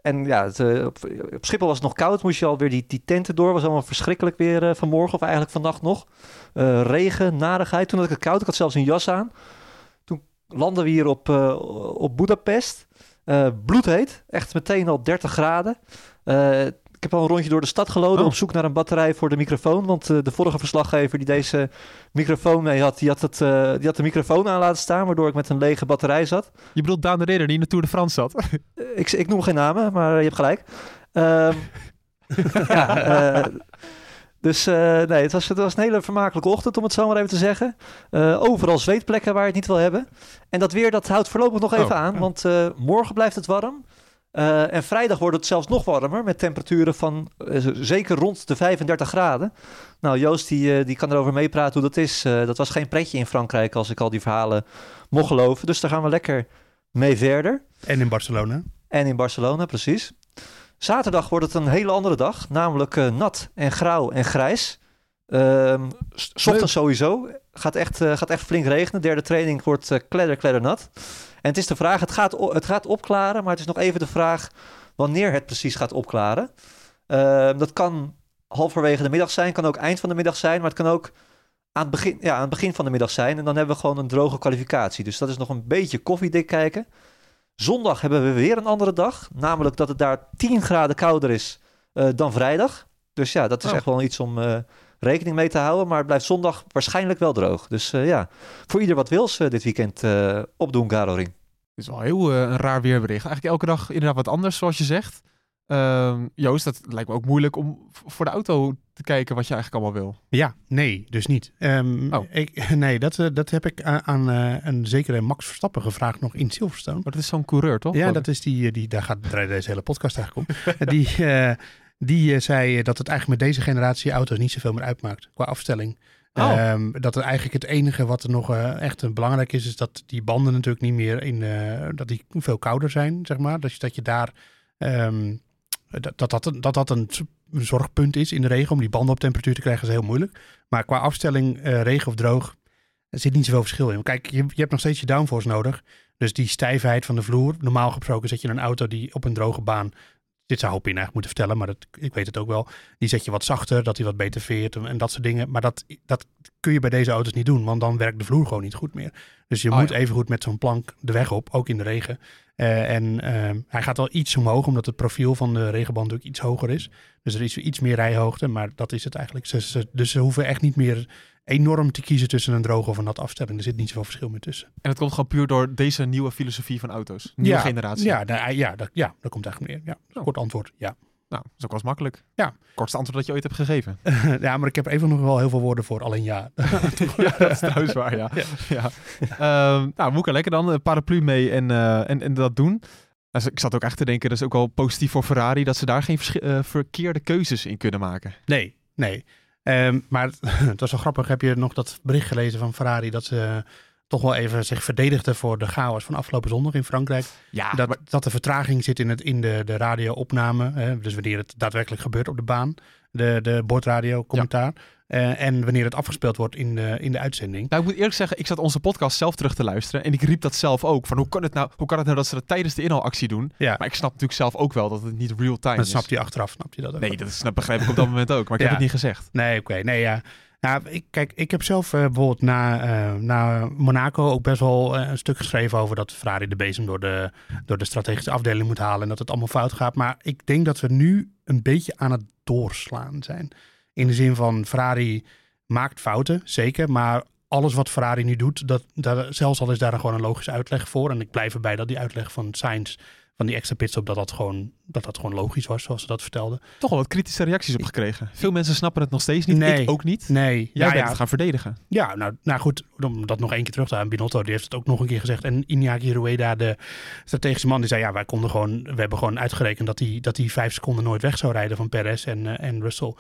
en ja, op, op Schiphol was het nog koud. Moest je alweer die, die tenten door. Was allemaal verschrikkelijk weer eh, vanmorgen. Of eigenlijk vannacht nog. Eh, regen, narigheid. Toen had ik het koud. Ik had zelfs een jas aan. Toen landden we hier op, eh op Budapest. Bloedheet. Echt meteen al 30 graden. Ik heb al een rondje door de stad gelopen Oh. op zoek naar een batterij voor de microfoon. Want eh, de vorige verslaggever die deze microfoon mee had, die had, het, eh, die had de microfoon aan laten staan, waardoor ik met een lege batterij zat. Je bedoelt Daan de Ridder die in de Tour de France zat. Eh, ik, ik noem geen namen, maar je hebt gelijk. Ehm, *laughs* ja, dus nee, het was, het was een hele vermakelijke ochtend, om het zo maar even te zeggen. Overal zweetplekken waar je het niet wil hebben. En dat weer, dat houdt voorlopig nog even Oh, aan, want eh, morgen blijft het warm. Eh, en vrijdag wordt het zelfs nog warmer, met temperaturen van eh, zeker rond de 35 graden. Nou, Joost die, eh, die kan erover meepraten hoe dat is. Dat was geen pretje in Frankrijk, als ik al die verhalen mocht geloven. Dus daar gaan we lekker mee verder. En in Barcelona. En in Barcelona, precies. Zaterdag wordt het een hele andere dag, namelijk nat en grauw en grijs. Ehm, ochtends sowieso. Gaat echt, eh, gaat echt flink regenen. Derde training wordt eh kledder, kledder nat. En het is de vraag, het gaat, het gaat opklaren, maar het is nog even de vraag wanneer het precies gaat opklaren. Ehm, dat kan halverwege de middag zijn, kan ook eind van de middag zijn, maar het kan ook aan het begin, ja, aan het begin van de middag zijn. En dan hebben we gewoon een droge kwalificatie. Dus dat is nog een beetje koffiedik kijken. Zondag hebben we weer een andere dag. Namelijk dat het daar 10 graden kouder is eh, dan vrijdag. Dus ja, dat is Oh. echt wel iets om rekening mee te houden. Maar het blijft zondag waarschijnlijk wel droog. Dus eh, ja, voor ieder wat wils eh, dit weekend eh, opdoen, Garoring. Het is wel heel eh, een raar weerbericht. Eigenlijk elke dag inderdaad wat anders, zoals je zegt. Ehm, Joost, dat lijkt me ook moeilijk om voor de auto te kijken wat je eigenlijk allemaal wil. Ja, nee, dus niet. Ehm, Oh. ik, *laughs* nee, dat, eh, dat heb ik aan, aan eh, een zekere Max Verstappen gevraagd nog in Silverstone. Maar dat is zo'n coureur, toch? Ja, dat is die, die daar gaat draait deze hele podcast eigenlijk om. *laughs* die eh, die eh, zei dat het eigenlijk met deze generatie auto's niet zoveel meer uitmaakt qua afstelling. Oh. Ehm, dat er eigenlijk het enige wat er nog eh, echt eh, belangrijk is, is dat die banden natuurlijk niet meer in, eh, dat die veel kouder zijn, zeg maar. Dus dat je daar, ehm, dat, dat, dat, een- dat dat een zorgpunt is in de regen. Om die banden op temperatuur te krijgen is heel moeilijk. Maar qua afstelling, eh, regen of droog, er zit niet zoveel verschil in. Kijk, je, je hebt nog steeds je downforce nodig. Dus die stijfheid van de vloer. Normaal gesproken zet je een auto die op een droge baan. Dit zou Hopin eigenlijk moeten vertellen, maar dat, ik weet het ook wel. Die zet je wat zachter, dat hij wat beter veert en, en dat soort dingen. Maar dat, dat kun je bij deze auto's niet doen, want dan werkt de vloer gewoon niet goed meer. Dus je Oh, moet ja. even goed met zo'n plank de weg op, ook in de regen. Eh, en eh, hij gaat al iets omhoog, omdat het profiel van de regenband ook iets hoger is. Dus er is iets meer rijhoogte, maar dat is het eigenlijk. Ze, ze- dus ze hoeven echt niet meer enorm te kiezen tussen een droge of een nat afstelling. Er zit niet zoveel verschil meer tussen. En het komt gewoon puur door deze nieuwe filosofie van auto's. Nieuwe ja, generatie. Ja, nou, ja, dat, ja, dat komt eigenlijk meer. Ja, Oh. kort antwoord, ja. Nou, dat is ook wel eens makkelijk. Ja. Kortste antwoord dat je ooit hebt gegeven. *laughs* ja, maar ik heb even nog wel heel veel woorden voor, alleen ja. *laughs* ja, dat is trouwens waar, *laughs* ja. ja. Ehm, nou, Moeka, lekker dan. Een paraplu mee en, eh, en, en dat doen. Dus ik zat ook echt te denken, dat is ook wel positief voor Ferrari, dat ze daar geen eh, verkeerde keuzes in kunnen maken. Nee, nee. Ehm, maar het, *laughs* het was wel grappig. Heb je nog dat bericht gelezen van Ferrari dat ze toch wel even zich verdedigden voor de chaos van afgelopen zondag in Frankrijk? Ja, dat, maar- dat de vertraging zit in, het, in de, de radio-opname. Hè, dus wanneer het daadwerkelijk gebeurt op de baan. De, de bordradio-commentaar. Eh, en wanneer het afgespeeld wordt in de, in de uitzending. Nou, ik moet eerlijk zeggen, ik zat onze podcast zelf terug te luisteren en ik riep dat zelf ook. Van hoe kan het nou, hoe kan het nou dat ze dat tijdens de inhaalactie doen? Ja, Maar ik snap natuurlijk zelf ook wel dat het niet real time dat is. snap je achteraf. Snap je dat ook Nee, dat snap, begrijp ik op dat *laughs* moment ook, maar ik Ja. heb het niet gezegd. Nee, oké. Nee, ja. Nou, ik, kijk, ik heb zelf eh, bijvoorbeeld na, eh, na Monaco ook best wel een stuk geschreven over dat Ferrari de bezem door de, door de strategische afdeling moet halen en dat het allemaal fout gaat. Maar ik denk dat we nu een beetje aan het doorslaan zijn. In de zin van Ferrari maakt fouten, zeker. Maar alles wat Ferrari nu doet, dat, dat, zelfs al is daar gewoon een logische uitleg voor. En ik blijf erbij dat die uitleg van Sainz, van die extra pitstop, dat dat gewoon, dat dat gewoon logisch was, zoals ze dat vertelden. Toch wel wat kritische reacties op gekregen. Veel mensen snappen het nog steeds niet, Nee. ik ook niet. Nee, Jij ja, bent ja. het gaan verdedigen. Ja, nou, nou goed, om dat nog één keer terug te halen. Binotto die heeft het ook nog een keer gezegd. En Iñaki Rueda, de strategische man, die zei... ja, wij konden gewoon, we hebben gewoon uitgerekend... dat hij dat die vijf seconden nooit weg zou rijden van Perez en, eh, en Russell.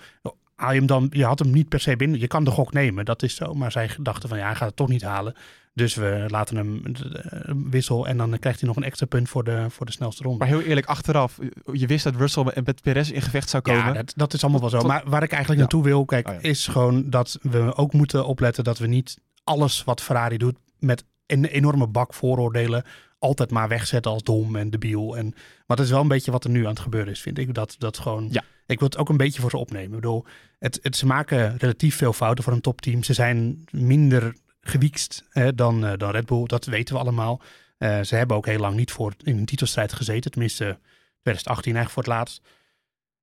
Haal je, hem dan, je had hem niet per se binnen. Je kan de gok nemen, dat is zo. Maar zij dachten van, ja, hij gaat het toch niet halen. Dus we laten hem eh, wissel... en dan krijgt hij nog een extra punt voor de, voor de snelste ronde. Maar heel eerlijk, achteraf, je wist dat Russell en met Perez in gevecht zou komen. Ja, dat, dat is allemaal wel zo. Maar waar ik eigenlijk Ja. naartoe wil, kijk, Oh ja. is gewoon dat we ook moeten opletten dat we niet alles wat Ferrari doet met een enorme bak vooroordelen altijd maar wegzetten als dom en debiel. En, maar dat is wel een beetje wat er nu aan het gebeuren is, vind ik. Dat, dat gewoon, Ja. Ik wil het ook een beetje voor ze opnemen. Ik bedoel, het, het, ze maken relatief veel fouten voor een topteam. Ze zijn minder gewiekst hè, dan, eh, dan Red Bull. Dat weten we allemaal. Eh, ze hebben ook heel lang niet voor in een titelstrijd gezeten. Tenminste, 2018 eigenlijk voor het laatst.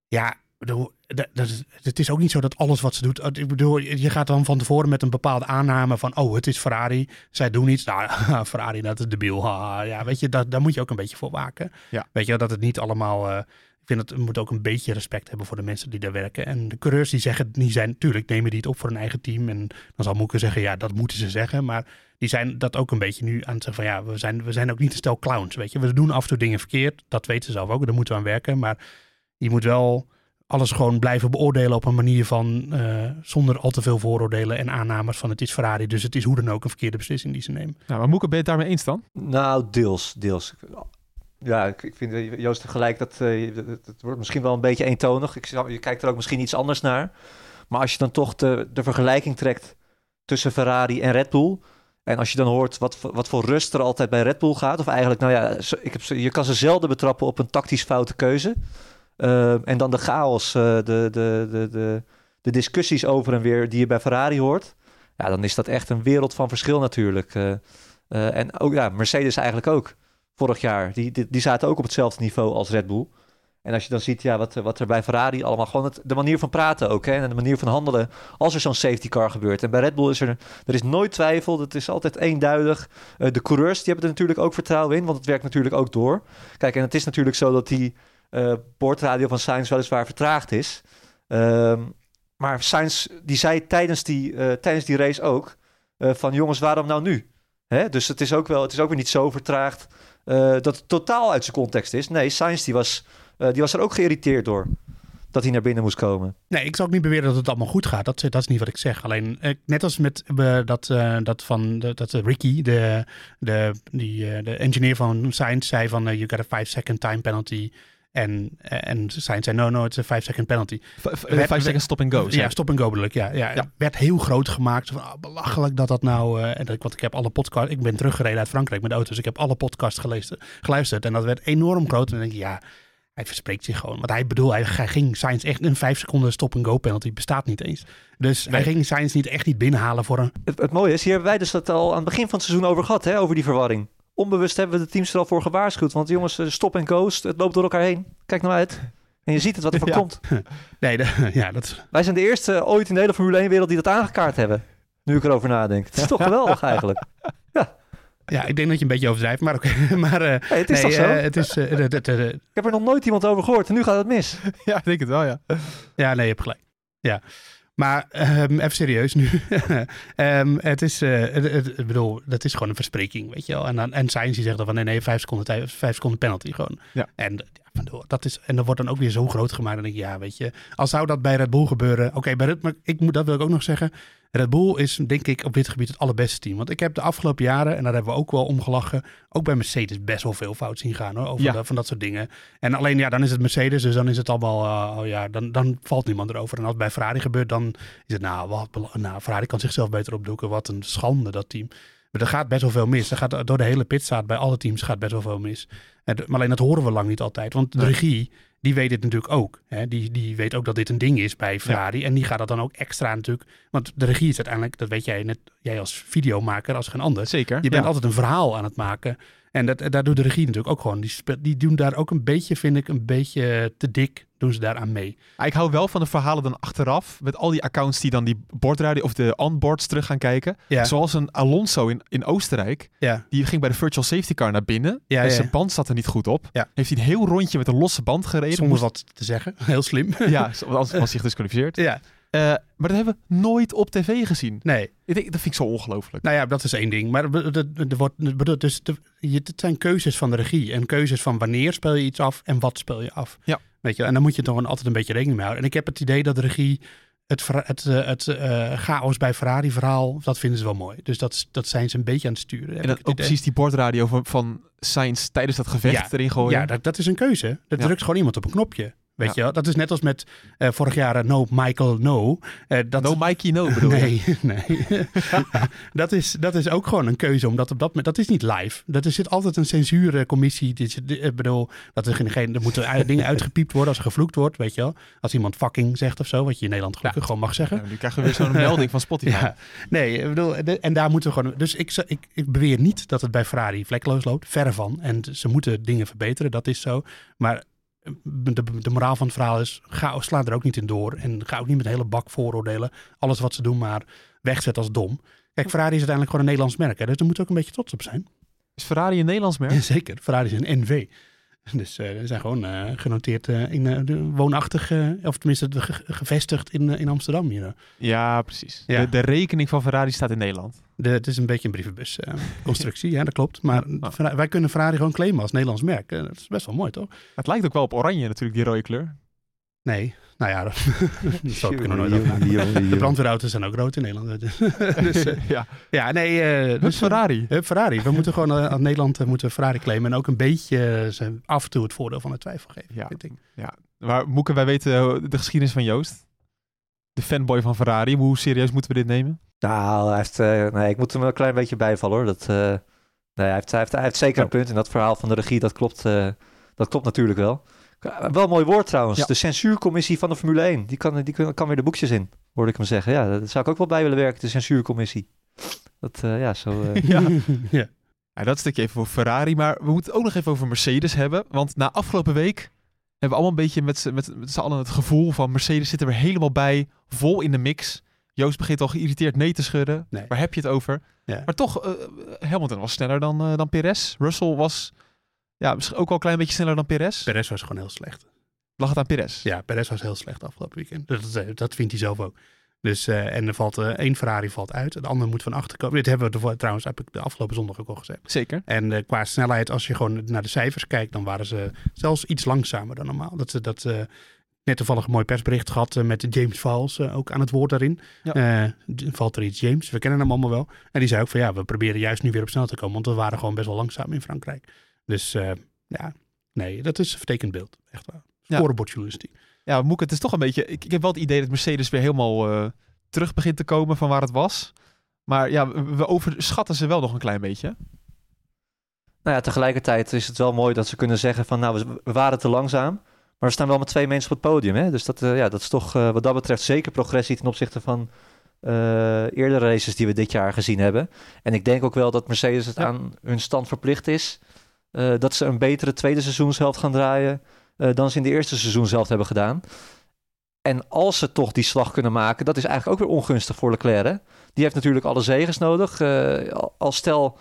Ja, bedoel, dat, dat het is ook niet zo dat alles wat ze doet. eh, Ik bedoel, je gaat dan van tevoren met een bepaalde aanname van: oh, het is Ferrari. Zij doen iets. Nou, *laughs* Ferrari, dat is debiel. Ja, weet je, dat, daar moet je ook een beetje voor waken. Ja. Weet je, dat het niet allemaal. eh, ik vind dat we moeten ook een beetje respect hebben voor de mensen die daar werken. En de coureurs die zeggen, die zijn natuurlijk nemen die het op voor een eigen team. En dan zal Moeke zeggen, ja, dat moeten ze zeggen. Maar die zijn dat ook een beetje nu aan het zeggen van ja, we zijn, we zijn ook niet een stel clowns. Weet je, we doen af en toe dingen verkeerd. Dat weten ze zelf ook. Daar moeten we aan werken. Maar je moet wel alles gewoon blijven beoordelen op een manier van eh, zonder al te veel vooroordelen en aannames van het is Ferrari. Dus het is hoe dan ook een verkeerde beslissing die ze nemen. Nou, maar Moeke, ben je het daarmee eens dan? Nou, deels, deels. Ja, ik, ik vind eh, Joost tegelijk dat eh, het, het wordt misschien wel een beetje eentonig. Ik, zou- je kijkt er ook misschien iets anders naar. Maar als je dan toch de, de vergelijking trekt tussen Ferrari en Red Bull. En als je dan hoort wat, voor- wat voor rust er altijd bij Red Bull gaat. Of eigenlijk, nou ja, ik heb, je kan ze zelden betrappen op een tactisch foute keuze. Eh, en dan de chaos, eh, de, de, de, de, de discussies over en weer die je bij Ferrari hoort. Ja, dan is dat echt een wereld van verschil natuurlijk. Eh, eh, en ook ja, Mercedes eigenlijk ook. Vorig jaar. Die, die, zaten ook op hetzelfde niveau als Red Bull. En als je dan ziet ja, wat, wat er bij Ferrari allemaal gewoon het, de manier van praten ook. Hè, en de manier van handelen als er zo'n safety car gebeurt. En bij Red Bull is er, er is nooit twijfel. Het is altijd eenduidig. De coureurs die hebben er natuurlijk ook vertrouwen in. Want het werkt natuurlijk ook door. Kijk, en het is natuurlijk zo dat die boordradio van Sainz weliswaar vertraagd is. Ehm, maar Sainz die zei tijdens die, eh, tijdens die race ook... eh, van jongens, waarom nou nu? Hè? Dus het is, ook wel, het is ook weer niet zo vertraagd eh, dat het totaal uit zijn context is. Nee, Sainz die was, eh, die was er ook geïrriteerd door. dat hij naar binnen moest komen. Nee, ik zal ook niet beweren dat het allemaal goed gaat. Dat, dat is niet wat ik zeg. Alleen, eh, net als met eh, dat, eh, dat van de, dat eh, Ricky, de, de, die, eh, de engineer van Science, zei van you got a five second time penalty. En, en Science zei no, no, it's a five second penalty. V- v- Vijf seconds stop and go. Ja, stop en go bedoel ik. Ja, ja, Ja. Het werd heel groot gemaakt. Van, ah, belachelijk dat dat nou... eh, en dat, ik- want ik heb alle podcasts... Ik ben teruggereden uit Frankrijk met de auto. Dus ik heb alle podcasts gelezen, geluisterd. En dat werd enorm groot. En dan denk ik, ja, hij verspreekt zich gewoon. Want hij bedoel, hij, hij ging Science echt een vijf seconden stop en go penalty. Bestaat niet eens. Dus hij Nee. ging Science niet echt niet binnenhalen voor een... Het, het mooie is, hier hebben wij dus het al aan het begin van het seizoen over gehad, hè, over die verwarring. Onbewust hebben we de teams er al voor gewaarschuwd. Want jongens, eh, stop en coast, het loopt door elkaar heen. Kijk nou uit. En je ziet het wat er van *laughs* Ja. komt. *laughs* Nee, de- *laughs* ja, dat... Wij zijn de eerste ooit in de hele Formule 1 wereld die dat aangekaart hebben. Nu ik erover nadenk. Het is toch geweldig eigenlijk. Ja, ik denk dat je een beetje overdrijft, maar oké. maar eh, Hey, het is nee, toch zo? eh, het is... eh, Ik heb er nog nooit iemand over gehoord en nu gaat het mis. Ja, ik denk het wel, ja. Ja, nee, je hebt gelijk. Ja. Maar ehm, even serieus nu. *laughs* Ehm, het is, eh, het, het- ik bedoel, dat is gewoon een verspreking, weet je wel. En, dan, en Sainz die zegt dan van nee, nee, vijf seconden, tijd, vijf seconden penalty gewoon. Ja. En, dat is, en dat wordt dan ook weer zo groot gemaakt. Dan denk ik, ja, weet je, als zou dat bij Red Bull gebeuren. Oké, bij Red, maar ik moet, dat wil ik ook nog zeggen. Red Bull is denk ik op dit gebied het allerbeste team. Want ik heb de afgelopen jaren, en daar hebben we ook wel om gelachen, ook bij Mercedes best wel veel fout zien gaan hoor, over Ja. van dat soort dingen. En alleen ja, dan is het Mercedes, dus dan is het allemaal, eh, oh ja, dan, dan valt niemand erover. En als het bij Ferrari gebeurt, dan is het nou, wat, nou, Ferrari kan zichzelf beter opdoeken. Wat een schande dat team. Maar er gaat best wel veel mis. Er gaat door de hele pitstraat bij alle teams gaat best wel veel mis. En, de- maar alleen dat horen we lang niet altijd. Want de regie, die weet het natuurlijk ook. Hè? Die, die weet ook dat dit een ding is bij Ferrari. En die gaat dat dan ook extra natuurlijk. Want de regie is uiteindelijk, dat weet jij net, jij als videomaker als geen ander. Zeker. Je bent ja. altijd een verhaal aan het maken. En dat, daar doet de regie natuurlijk ook gewoon. Die, die doen daar ook een beetje, vind ik, een beetje te dik doen ze daaraan mee. Ik hou wel van de verhalen dan achteraf. Met al die accounts die dan die bordradio of de onboards terug gaan kijken. Ja, Zoals een Alonso in, in Oostenrijk. ja, Die ging bij de virtual safety car naar binnen. Ja, en zijn band zat er niet goed op. Ja. Heeft hij een heel rondje met een losse band gereden. zonder wat te zeggen. *laughs* Heel slim. Ja, anders was hij gedisqualificeerd. ja, Eh, maar dat hebben we nooit op tv gezien. nee. Ik denk, dat vind ik zo ongelooflijk. Nou ja, dat is één ding. Maar er- wordt, dus het zijn keuzes van de regie. En keuzes van wanneer speel je iets af en wat speel je af. Ja. Weet je, en dan moet je toch altijd een beetje rekening mee houden. En ik heb het idee dat de regie het, het, eh, het eh, chaos bij Ferrari verhaal, dat vinden ze wel mooi. Dus dat, dat zijn ze een beetje aan het sturen. en dan ook precies die bordradio van, van Sainz tijdens dat gevecht Ja. erin gooien. Ja, dat, dat is een keuze. Dat Ja. drukt gewoon iemand op een knopje. Weet Ja. je wel? Dat is net als met eh, vorig jaar eh, No Michael No. Eh, dat, No Mikey No bedoel je? nee, *laughs* nee. *laughs* dat, is, dat is ook gewoon een keuze. Omdat op dat, moment- dat is niet live. Dat er zit altijd een censuurcommissie. Dit is- Ik bedoel, dat er, geen, er moeten dingen *laughs* uitgepiept worden als er gevloekt wordt. Weet je wel. Als iemand fucking zegt of zo. Wat je in Nederland gelukkig gewoon mag zeggen. Ja, nu krijgen we weer zo'n melding van Spotify. Ja, nee, ik bedoel, de- en daar moeten we gewoon. Dus ik, ik, ik beweer niet dat het bij Ferrari vlekkeloos loopt. Verre van. En ze moeten dingen verbeteren, dat is zo. Maar de, de moraal van het verhaal is: ga, sla er ook niet in door. En ga ook niet met een hele bak vooroordelen. Alles wat ze doen, maar wegzet als dom. Kijk, Ferrari is uiteindelijk gewoon een Nederlands merk. Hè, dus daar moet ook een beetje trots op zijn. Is Ferrari een Nederlands merk? *laughs* Zeker, Ferrari is een NV. *laughs* Dus ze zijn gewoon eh, genoteerd eh, in de woonachtig, of tenminste de ge- gevestigd in, in Amsterdam. Hier. Ja, precies. Ja. De, de rekening van Ferrari staat in Nederland. De, het is een beetje een brievenbusconstructie, *laughs* ja, dat klopt. Maar wij kunnen Ferrari gewoon claimen als Nederlands merk. Dat is best wel mooi, toch? Het lijkt ook wel op oranje natuurlijk, die rode kleur. Nee, nou ja, *laughs* dat, ik nog nooit over. De brandweerauto's zijn ook rood in Nederland. *laughs* *laughs* dus, eh, ja, ja, nee. eh, dus dus, Ferrari. Hup, Ferrari. We moeten gewoon eh, aan Nederland eh, moeten Ferrari claimen. En ook een beetje eh, ze af en toe het voordeel van de twijfel geven. Ja. vind ik. Maar Moeke, wij weten eh, de geschiedenis van Joost. De fanboy van Ferrari. Hoe serieus moeten we dit nemen? Nou, hij heeft, eh, nee, ik moet hem een klein beetje bijvallen hoor. Dat, eh, nee, hij, heeft, hij, heeft, hij heeft zeker een punt. En dat verhaal van de regie, dat klopt, eh, dat klopt natuurlijk wel. Wel een mooi woord trouwens. Ja. De censuurcommissie van de Formule 1. Die kan, die kan, kan weer de boekjes in, hoorde ik hem zeggen. Ja, daar zou ik ook wel bij willen werken, de censuurcommissie. Dat, eh, ja, zo... eh, *laughs* Ja. ja. Ja, dat stukje even voor Ferrari. Maar we moeten het ook nog even over Mercedes hebben. Want na afgelopen week hebben we allemaal een beetje met, z'n- met, met z'n allen het gevoel van Mercedes zit er weer helemaal bij. Vol in de mix. Joost begint al geïrriteerd nee te schudden. Nee. Waar heb je het over? Ja. Maar toch, eh, Hamilton was sneller dan, eh, dan Perez. Russell was ja, misschien ook wel een klein beetje sneller dan Perez. Perez was gewoon heel slecht. Lag het aan Perez? Ja, Perez was heel slecht afgelopen weekend. Dat, dat, dat vindt hij zelf ook. Dus, eh, en er valt eh, één Ferrari valt uit. De andere moet van achter komen. Dit hebben we trouwens heb ik de afgelopen zondag ook al gezegd. Zeker. En eh, qua snelheid, als je gewoon naar de cijfers kijkt, dan waren ze zelfs iets langzamer dan normaal. Dat, ze, dat, eh, net toevallig een mooi persbericht gehad eh, met James Vals eh, ook aan het woord daarin. Ja. Eh, Valtteri James, we kennen hem allemaal wel. En die zei ook van ja, we proberen juist nu weer op snel te komen, want we waren gewoon best wel langzaam in Frankrijk. Dus eh, ja, nee, dat is een vertekend beeld. Echt waar. Ja. Scorebordjournalistiek. Ja, Moek, het is toch een beetje... Ik, ik heb wel het idee dat Mercedes weer helemaal eh, terug begint te komen van waar het was. Maar ja, we, overschatten ze wel nog een klein beetje. Nou ja, tegelijkertijd is het wel mooi dat ze kunnen zeggen van nou, we, we waren te langzaam. Maar we staan wel met twee mensen op het podium. Hè? Dus dat, eh, ja, dat is toch eh, wat dat betreft zeker progressie ten opzichte van eh, eerdere races die we dit jaar gezien hebben. En ik denk ook wel dat Mercedes het Ja. aan hun stand verplicht is. Eh, dat ze een betere tweede seizoenshelft gaan draaien eh, dan ze in de eerste seizoenshelft hebben gedaan. En als ze toch die slag kunnen maken, dat is eigenlijk ook weer ongunstig voor Leclerc. Die heeft natuurlijk alle zegens nodig. Eh, al- als stel,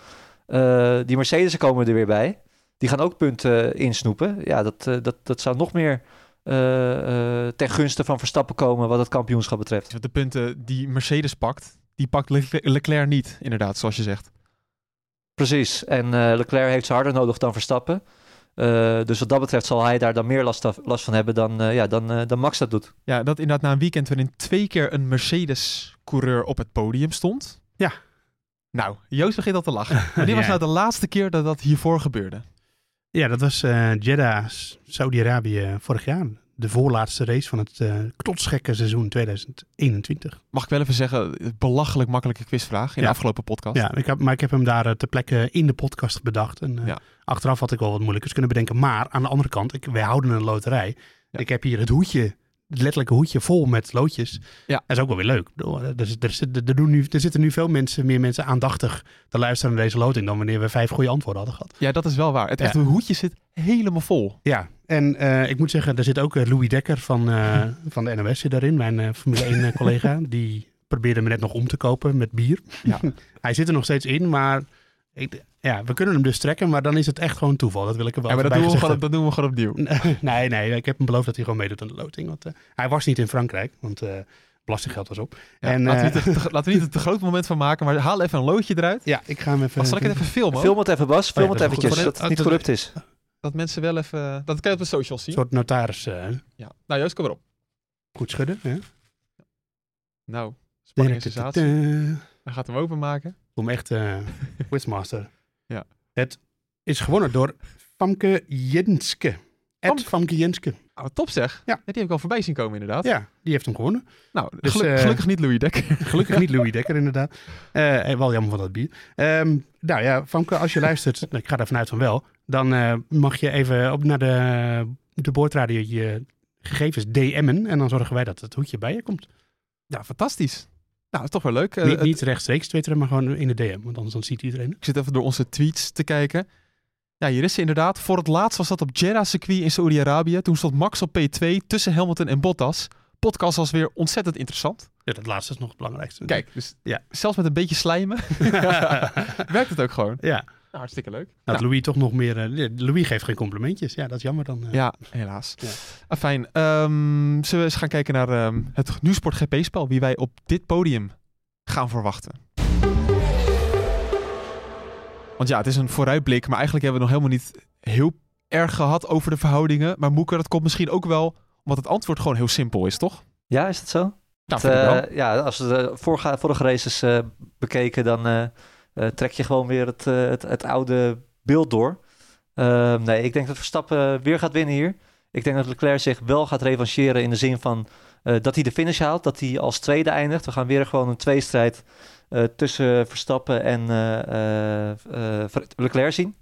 die Mercedes komen er weer bij. Die gaan ook punten insnoepen. Ja, dat, dat, dat zou nog meer ten gunste van Verstappen komen wat het kampioenschap betreft. De punten die Mercedes pakt, die pakt Le- Leclerc niet, inderdaad, zoals je zegt. Precies. En eh, Leclerc heeft ze harder nodig dan Verstappen. Eh, dus wat dat betreft zal hij daar dan meer last, af- last van hebben dan, eh, ja, dan, eh, dan Max dat doet. Ja, dat inderdaad na een weekend waarin twee keer een Mercedes-coureur op het podium stond. Ja. Nou, Joost begint al te lachen. *laughs* Wanneer was nou de laatste keer dat dat hiervoor gebeurde? Ja, dat was eh Jeddah, Saudi-Arabië vorig jaar. De voorlaatste race van het knotsgekke seizoen 2021. Mag ik wel even zeggen, belachelijk makkelijke quizvraag in Ja. de afgelopen podcast. Ja, ik heb, maar ik heb hem daar eh, ter plekke in de podcast bedacht. En eh, Ja. achteraf had ik wel wat moeilijkers kunnen bedenken. Maar aan de andere kant, ik, wij houden een loterij. Ja. Ik heb hier het hoedje, het letterlijke hoedje vol met loodjes. Ja. Dat is ook wel weer leuk. Er, er, er, doen nu, er zitten nu veel mensen, meer mensen aandachtig te luisteren naar deze loting dan wanneer we vijf goede antwoorden hadden gehad. Ja, dat is wel waar. Het echte hoedje zit helemaal vol. Ja, en eh, ik moet zeggen, er zit ook eh, Louis Dekker van, eh, *laughs* van de NOS zit daarin, mijn eh, Formule 1 eh, collega. *laughs* Die probeerde me net nog om te kopen met bier. Ja. *laughs* Hij zit er nog steeds in, maar ik, ja, we kunnen hem dus trekken, maar dan is het echt gewoon toeval. Dat wil ik er wel Ja, maar dat doen, we gewoon, dat doen we gewoon opnieuw. Nee, nee, ik heb hem beloofd dat hij gewoon meedoet aan de loting. Want eh, hij was niet in Frankrijk, want eh, belastinggeld was op. Ja, En, laten, we eh, niet te, te- laten we niet een te groot moment van maken, maar haal even een loodje eruit. Ja, ik ga hem even... Zal ik het even filmen? Film het even Bas, film ja, het eventjes, dat het niet dat- corrupt is. Dat mensen wel even... Dat kan je op de socials Een zien. soort notaris eh, Ja. Nou Joost, kom erop. goed schudden. Hè? Nou, spanning en sensatie. Hij gaat hem openmaken. Om echt eh *laughs* Quizmaster. Ja. Het is gewonnen door Famke Jenske. Ed Famke- Jenske. Oh, top zeg. Ja. Die heb ik al voorbij zien komen inderdaad. Ja, die heeft hem gewonnen. Nou, Dus, geluk- eh, gelukkig niet Louis Dekker. *laughs* Gelukkig niet Louis Dekker, inderdaad. Eh, en wel jammer van dat bier. Ehm, nou ja, Famke, als je luistert, *laughs* ik ga er vanuit van wel, dan eh, mag je even op naar de, de boordradio je gegevens DM'en. En dan zorgen wij dat het hoedje bij je komt. Ja, fantastisch. Nou, is toch wel leuk. Eh, niet, rechtstreeks twitteren, maar gewoon in de DM. Want anders dan ziet iedereen. Ik zit even door onze tweets te kijken. Ja, hier is ze inderdaad. Voor het laatst was dat op Jeddah circuit in Saudi-Arabië. Toen stond Max op P2 tussen Hamilton en Bottas. Podcast was weer ontzettend interessant. Ja, dat laatste is nog het belangrijkste. Kijk, dus Ja. zelfs met een beetje slijmen *laughs* *laughs* werkt het ook gewoon. Ja, hartstikke leuk. dat Nou, Louis toch nog meer... eh, Louis geeft geen complimentjes. Ja, dat is jammer dan. eh. ja, helaas. Ja. Ah, fijn. Ehm, zullen we eens gaan kijken naar ehm, het Nieuwsport GP-spel? Wie wij op dit podium gaan verwachten. Want ja, het is een vooruitblik, maar eigenlijk hebben we nog helemaal niet heel erg gehad over de verhoudingen. Maar Moeke, dat komt misschien ook wel omdat het antwoord gewoon heel simpel is, toch? Ja, is dat zo? Nou, Het, eh, ja, als we de vorige, vorige races eh, bekeken, dan trek je gewoon weer het, eh, het, het oude beeld door. Ehm, nee, ik denk dat Verstappen weer gaat winnen hier. Ik denk dat Leclerc zich wel gaat revancheren in de zin van eh, dat hij de finish haalt, dat hij als tweede eindigt. We gaan weer gewoon een tweestrijd eh tussen Verstappen en eh, eh, eh, Ver- Leclerc zien.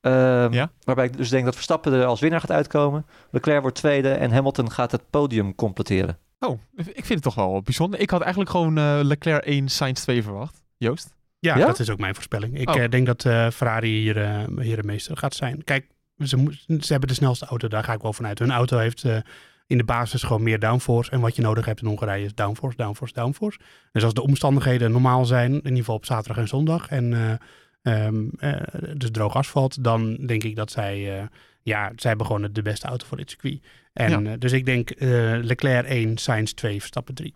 Ehm, Ja. Waarbij ik dus denk dat Verstappen er als winnaar gaat uitkomen. Leclerc wordt tweede en Hamilton gaat het podium completeren. Oh, ik vind het toch wel bijzonder. Ik had eigenlijk gewoon eh, Leclerc 1, Sainz 2 verwacht. Joost? Ja, Ja? dat is ook mijn voorspelling. Ik Oh. eh, denk dat eh, Ferrari hier, eh hier de meester gaat zijn. Kijk, ze, ze hebben de snelste auto, daar ga ik wel vanuit. Hun auto heeft in de basis gewoon meer downforce. En wat je nodig hebt in Hongarije is downforce, downforce, downforce. Dus als de omstandigheden normaal zijn, in ieder geval op zaterdag en zondag, en eh, ehm, eh, dus droog asfalt, dan denk ik dat zij, ja, zij hebben gewoon de beste auto voor dit circuit. En, dus ik denk Leclerc 1, Sainz 2, Verstappen 3.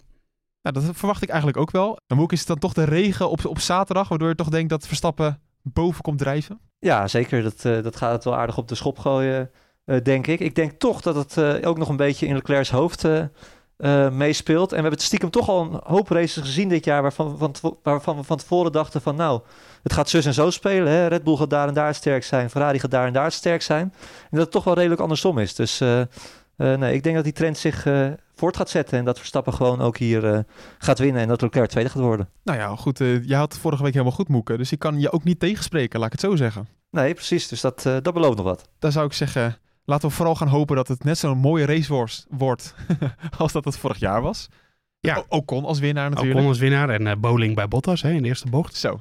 Nou, dat verwacht ik eigenlijk ook wel. En Moeke, is het dan toch de regen op, op zaterdag, waardoor je toch denkt dat Verstappen boven komt drijven? Ja, zeker. Dat, eh, dat gaat het wel aardig op de schop gooien. eh, denk ik. Ik denk toch dat het eh, ook nog een beetje in Leclerc's hoofd meespeelt. En we hebben stiekem toch al een hoop races gezien dit jaar... waarvan, van, waarvan we van tevoren dachten van... nou, het gaat zus en zo spelen. Hè? Red Bull gaat daar en daar sterk zijn. Ferrari gaat daar en daar sterk zijn. En dat het toch wel redelijk andersom is. Dus nee, ik denk dat die trend zich voort gaat zetten... en dat Verstappen gewoon ook hier eh, gaat winnen... en dat Leclerc tweede gaat worden. Nou ja, goed. eh jij had vorige week helemaal goed moeken. Dus ik kan je ook niet tegenspreken, laat ik het zo zeggen. Nee, precies. Dus dat, eh, dat belooft nog wat. Dan zou ik zeggen, laten we vooral gaan hopen dat het net zo'n mooie race wordt- wordt *laughs* als dat het vorig jaar was. Ja. O- Ocon als winnaar natuurlijk. Ocon als winnaar en eh, bowling bij Bottas hè, in de eerste bocht. Zo.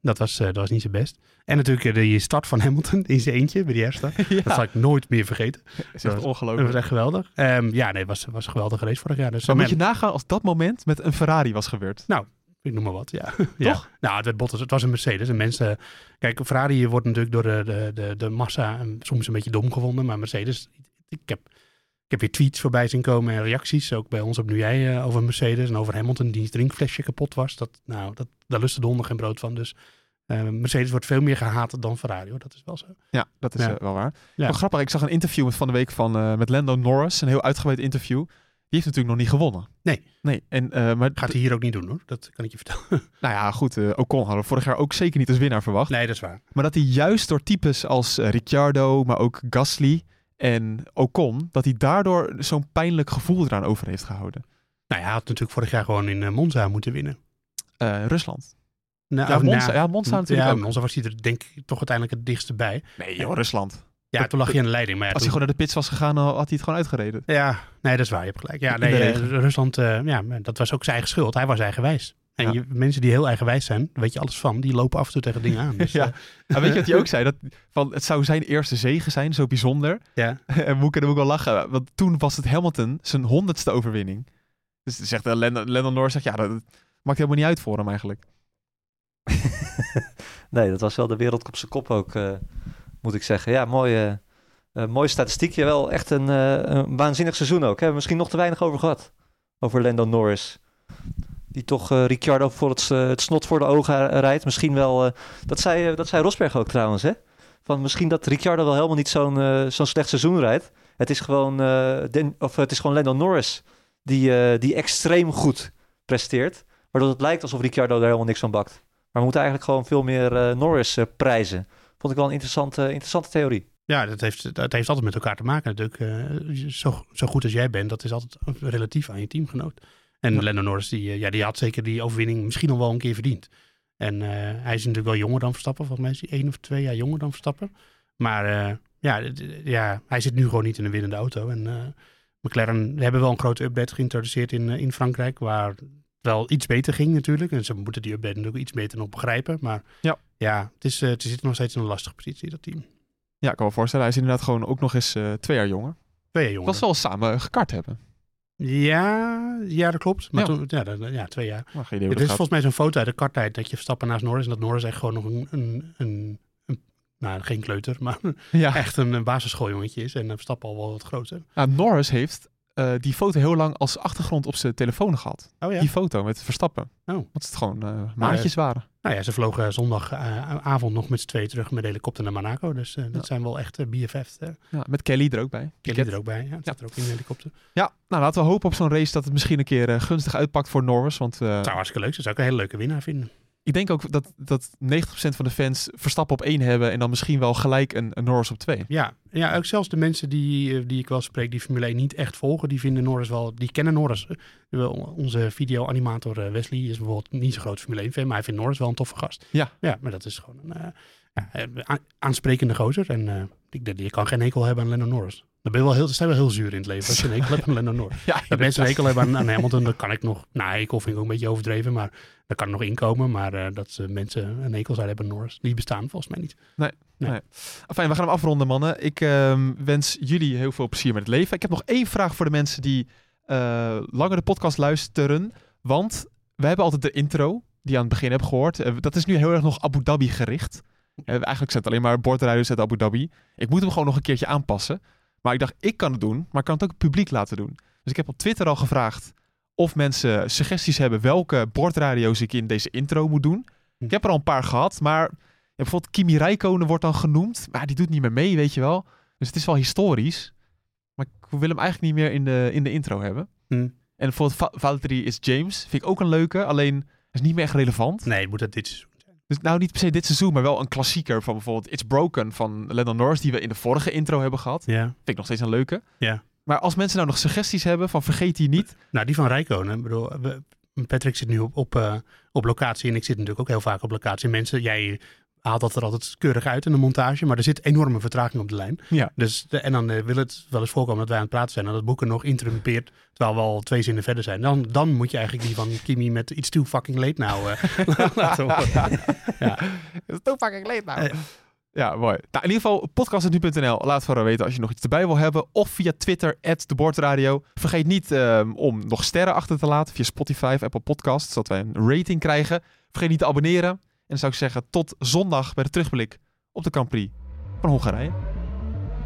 Dat was, eh, dat was niet zijn best. En natuurlijk eh, die start van Hamilton in zijn eentje bij die eerste. *laughs* ja, Dat zal ik nooit meer vergeten. is echt dat was- Dat ongelooflijk. was echt geweldig. Ehm, ja, nee, het was, was een geweldige race vorig jaar. Dus Maar moet je nagaan als dat moment met een Ferrari was gebeurd. Ik noem maar wat, ja. *laughs* ja. Nou, het werd Bottas. Het was een Mercedes. En mensen... Kijk, Ferrari wordt natuurlijk door de, de, de, de massa en soms een beetje dom gevonden. Maar Mercedes... Ik heb, ik heb weer tweets voorbij zien komen en reacties. Ook bij ons op Nu Jij eh, over Mercedes en over Hamilton die drinkflesje kapot was. Dat, nou, dat, daar lust de honden geen brood van. Dus eh, Mercedes wordt veel meer gehaat dan Ferrari. Hoor. Dat is wel zo. Ja, dat is Ja. eh, wel waar. Ja. Grappig, ik zag een interview van de week van, eh, met Lando Norris. Een heel uitgebreid interview. Die heeft natuurlijk nog niet gewonnen. Nee. Nee, en, maar Gaat hij hier ook niet doen hoor. Dat kan ik je vertellen. *laughs* nou ja, goed. Ocon hadden we vorig jaar ook zeker niet als winnaar verwacht. Nee, dat is waar. Maar dat hij juist door types als Ricciardo, maar ook Gasly en Ocon, dat hij daardoor zo'n pijnlijk gevoel eraan over heeft gehouden. Nou, hij had natuurlijk vorig jaar gewoon in Monza moeten winnen. Eh, Rusland. Nou, Ja, Monza, na- ja, Monza natuurlijk ja, ook. Monza was hij er denk ik toch uiteindelijk het dichtste bij. Nee joh, Rusland. Ja, toen lag hij in de leiding. Maar ja, Als hij toen- gewoon naar de pits was gegaan, dan had hij het gewoon uitgereden. Ja, nee, dat is waar. Je hebt gelijk. Ja, nee, eh. Rusland, eh, ja, dat was ook zijn eigen schuld. Hij was eigenwijs. En Ja. je, mensen die heel eigenwijs zijn, daar weet je alles van, die lopen af en toe tegen dingen aan. *laughs* Dus, Ja. En weet je wat hij ook *laughs* zei? Dat, van, het zou zijn eerste zegen zijn, zo bijzonder. ja. *laughs* en Moeke hem ook wel lachen. Want toen was het Hamilton zijn honderdste overwinning. Dus zegt uh, Lennon, Lennon Norris, zegt, ja, dat maakt helemaal niet uit voor hem eigenlijk. *laughs* Nee, dat was wel de wereld op zijn kop ook, eh, moet ik zeggen. Ja, mooie, eh mooie statistiekje. Wel echt een, eh, waanzinnig seizoen ook. Hebben we misschien nog te weinig over gehad. Over Lando Norris. Die toch eh, Ricciardo voor het, eh, het snot voor de ogen eh, rijdt. Misschien wel, eh, dat, zei, eh, dat zei Rosberg ook trouwens, hè? Van misschien dat Ricciardo wel helemaal niet zo'n eh, zo'n slecht seizoen rijdt. Het is gewoon, eh, Den- of het is gewoon Lando Norris die, eh, die extreem goed presteert. Waardoor het lijkt alsof Ricciardo daar helemaal niks van bakt. Maar we moeten eigenlijk gewoon veel meer eh, Norris eh, prijzen. Vond ik wel een interessante, interessante theorie. ja, dat heeft, dat heeft altijd met elkaar te maken natuurlijk. Eh, zo, zo goed als jij bent, dat is altijd relatief aan je teamgenoot. En Ja. Lennon Norris, die, ja, die had zeker die overwinning misschien nog wel een keer verdiend. En hij is natuurlijk wel jonger dan Verstappen. Volgens mij is hij één of twee jaar jonger dan Verstappen. Maar ja, ja, hij zit nu gewoon niet in een winnende auto. En McLaren we hebben wel een grote update geïntroduceerd in, in Frankrijk. Waar wel iets beter ging natuurlijk. En ze moeten die update natuurlijk iets beter nog begrijpen. Maar Ja. ja het, is, eh, het zit nog steeds in een lastige positie, dat team. Ja, ik kan me voorstellen. Hij is inderdaad gewoon ook nog eens eh, twee jaar jonger. Twee jaar jonger. Dat zal samen gekart hebben. Ja, ja, dat klopt. Maar Ja. toen, ja, dat- ja, twee jaar. Maar geen idee hoe is volgens mij zo'n foto uit de karttijd dat je Verstappen naast Norris en dat Norris echt gewoon nog een, een, een, een- nou geen kleuter, maar Ja. *laughs* echt een, een basisschooljongetje is en eh, Verstappen al wel wat groter. Nou, Norris heeft eh, die foto heel lang als achtergrond op zijn telefoon gehad. Oh ja. Die foto met Verstappen. Oh. Want het gewoon eh, maatjes waren. Nou ja, ze vlogen zondagavond nog met z'n twee terug met de helikopter naar Monaco, dus eh, dat Ja. zijn wel echt uh, BFF's. eh Ja, met Kelly er ook bij. Kelly er ook bij, ja, zit er ook in de helikopter. Ja, nou laten we hopen op zo'n race dat het misschien een keer eh, gunstig uitpakt voor Norris. Want eh, zou hartstikke leuk zijn, zou ik een hele leuke winnaar vinden. Ik denk ook dat, dat 90% van de fans Verstappen op één hebben en dan misschien wel gelijk een, een Norris op twee. Ja, ja ook zelfs de mensen die, eh, die ik wel spreek, die Formule 1 niet echt volgen, die vinden Norris wel, die kennen Norris. Onze video-animator eh, Wesley is bijvoorbeeld niet zo'n groot Formule 1 fan, maar hij vindt Norris wel een toffe gast. Ja. Ja, maar dat is gewoon een eh, aansprekende gozer. En eh, ik je kan geen hekel hebben aan Lennon Norris. Dan ben je wel heel, dan sta je wel heel zuur in het leven als je een hekel hebt aan Lennon Norris. Ja, Dat mensen een hekel hebben aan, aan Hamilton, dan kan ik nog, nou hekel vind ik ook een beetje overdreven, maar daar kan nog inkomen. Maar eh, dat ze mensen een hekel zouden hebben aan Norris, die bestaan volgens mij niet. Fijn, we gaan hem afronden, mannen. Ik ehm, wens jullie heel veel plezier met het leven. Ik heb nog één vraag voor de mensen die eh, langer de podcast luisteren. Want wij hebben altijd de intro, die je aan het begin hebt gehoord. Eh, dat is nu heel erg nog Abu Dhabi gericht. Eh, eigenlijk zijn het alleen maar bordrijders uit Abu Dhabi. Ik moet hem gewoon nog een keertje aanpassen. Maar ik dacht, ik kan het doen, maar ik kan het ook het publiek laten doen. Dus ik heb op Twitter al gevraagd of mensen suggesties hebben welke bordradio's ik in deze intro moet doen. Ik heb er al een paar gehad, maar ja, bijvoorbeeld Kimi Räikkönen wordt dan genoemd, maar die doet niet meer mee, weet je wel. Dus het is wel historisch. Maar ik wil hem eigenlijk niet meer in de, in de intro hebben. Hm. En bijvoorbeeld Va- Valtteri is James. Vind ik ook een leuke. Alleen is niet meer echt relevant. Nee, het moet dat dit seizoen. Dus nou niet per se dit seizoen, maar wel een klassieker van bijvoorbeeld It's Broken van Lennon Norris. Die we in de vorige intro hebben gehad. Ja. Vind ik nog steeds een leuke. Ja. Maar als mensen nou nog suggesties hebben van vergeet die niet. Nou, die van Rijkonen. Ik bedoel, Patrick zit nu op, op, eh, op locatie en ik zit natuurlijk ook heel vaak op locatie. Mensen, jij haalt dat er altijd keurig uit in de montage, maar er zit enorme vertraging op de lijn. Ja. Dus de- en dan eh, wil het wel eens voorkomen dat wij aan het praten zijn en dat boeken nog interrumpeert terwijl we al twee zinnen verder zijn. Dan, dan moet je eigenlijk die van Kimi met It's too fucking late now eh, *laughs* laten horen. *laughs* Ja. is toch fucking leed nou. Eh. Ja, mooi. Nou, in ieder geval, podcast.nu.nl. Laat vooral weten als je nog iets erbij wil hebben. Of via Twitter, @debordradio. Vergeet niet ehm, om nog sterren achter te laten via Spotify of Apple Podcasts, zodat wij een rating krijgen. Vergeet niet te abonneren. En dan zou ik zeggen, tot zondag bij de terugblik op de Grand Prix van Hongarije.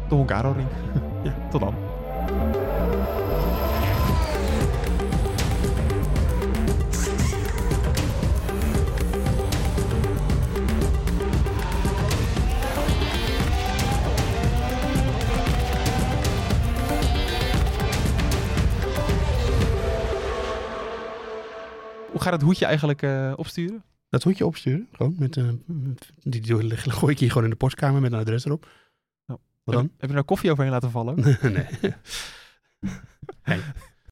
De Hongaro-ring. *laughs* ja, tot dan. Hoe gaat het hoedje eigenlijk eh, opsturen? Dat moet je opsturen, gewoon met eh, die, die gooi ik hier gewoon in de postkamer met een adres erop. Oh. Wat dan? Heb je nou koffie overheen laten vallen? *laughs* nee. *laughs* Nee.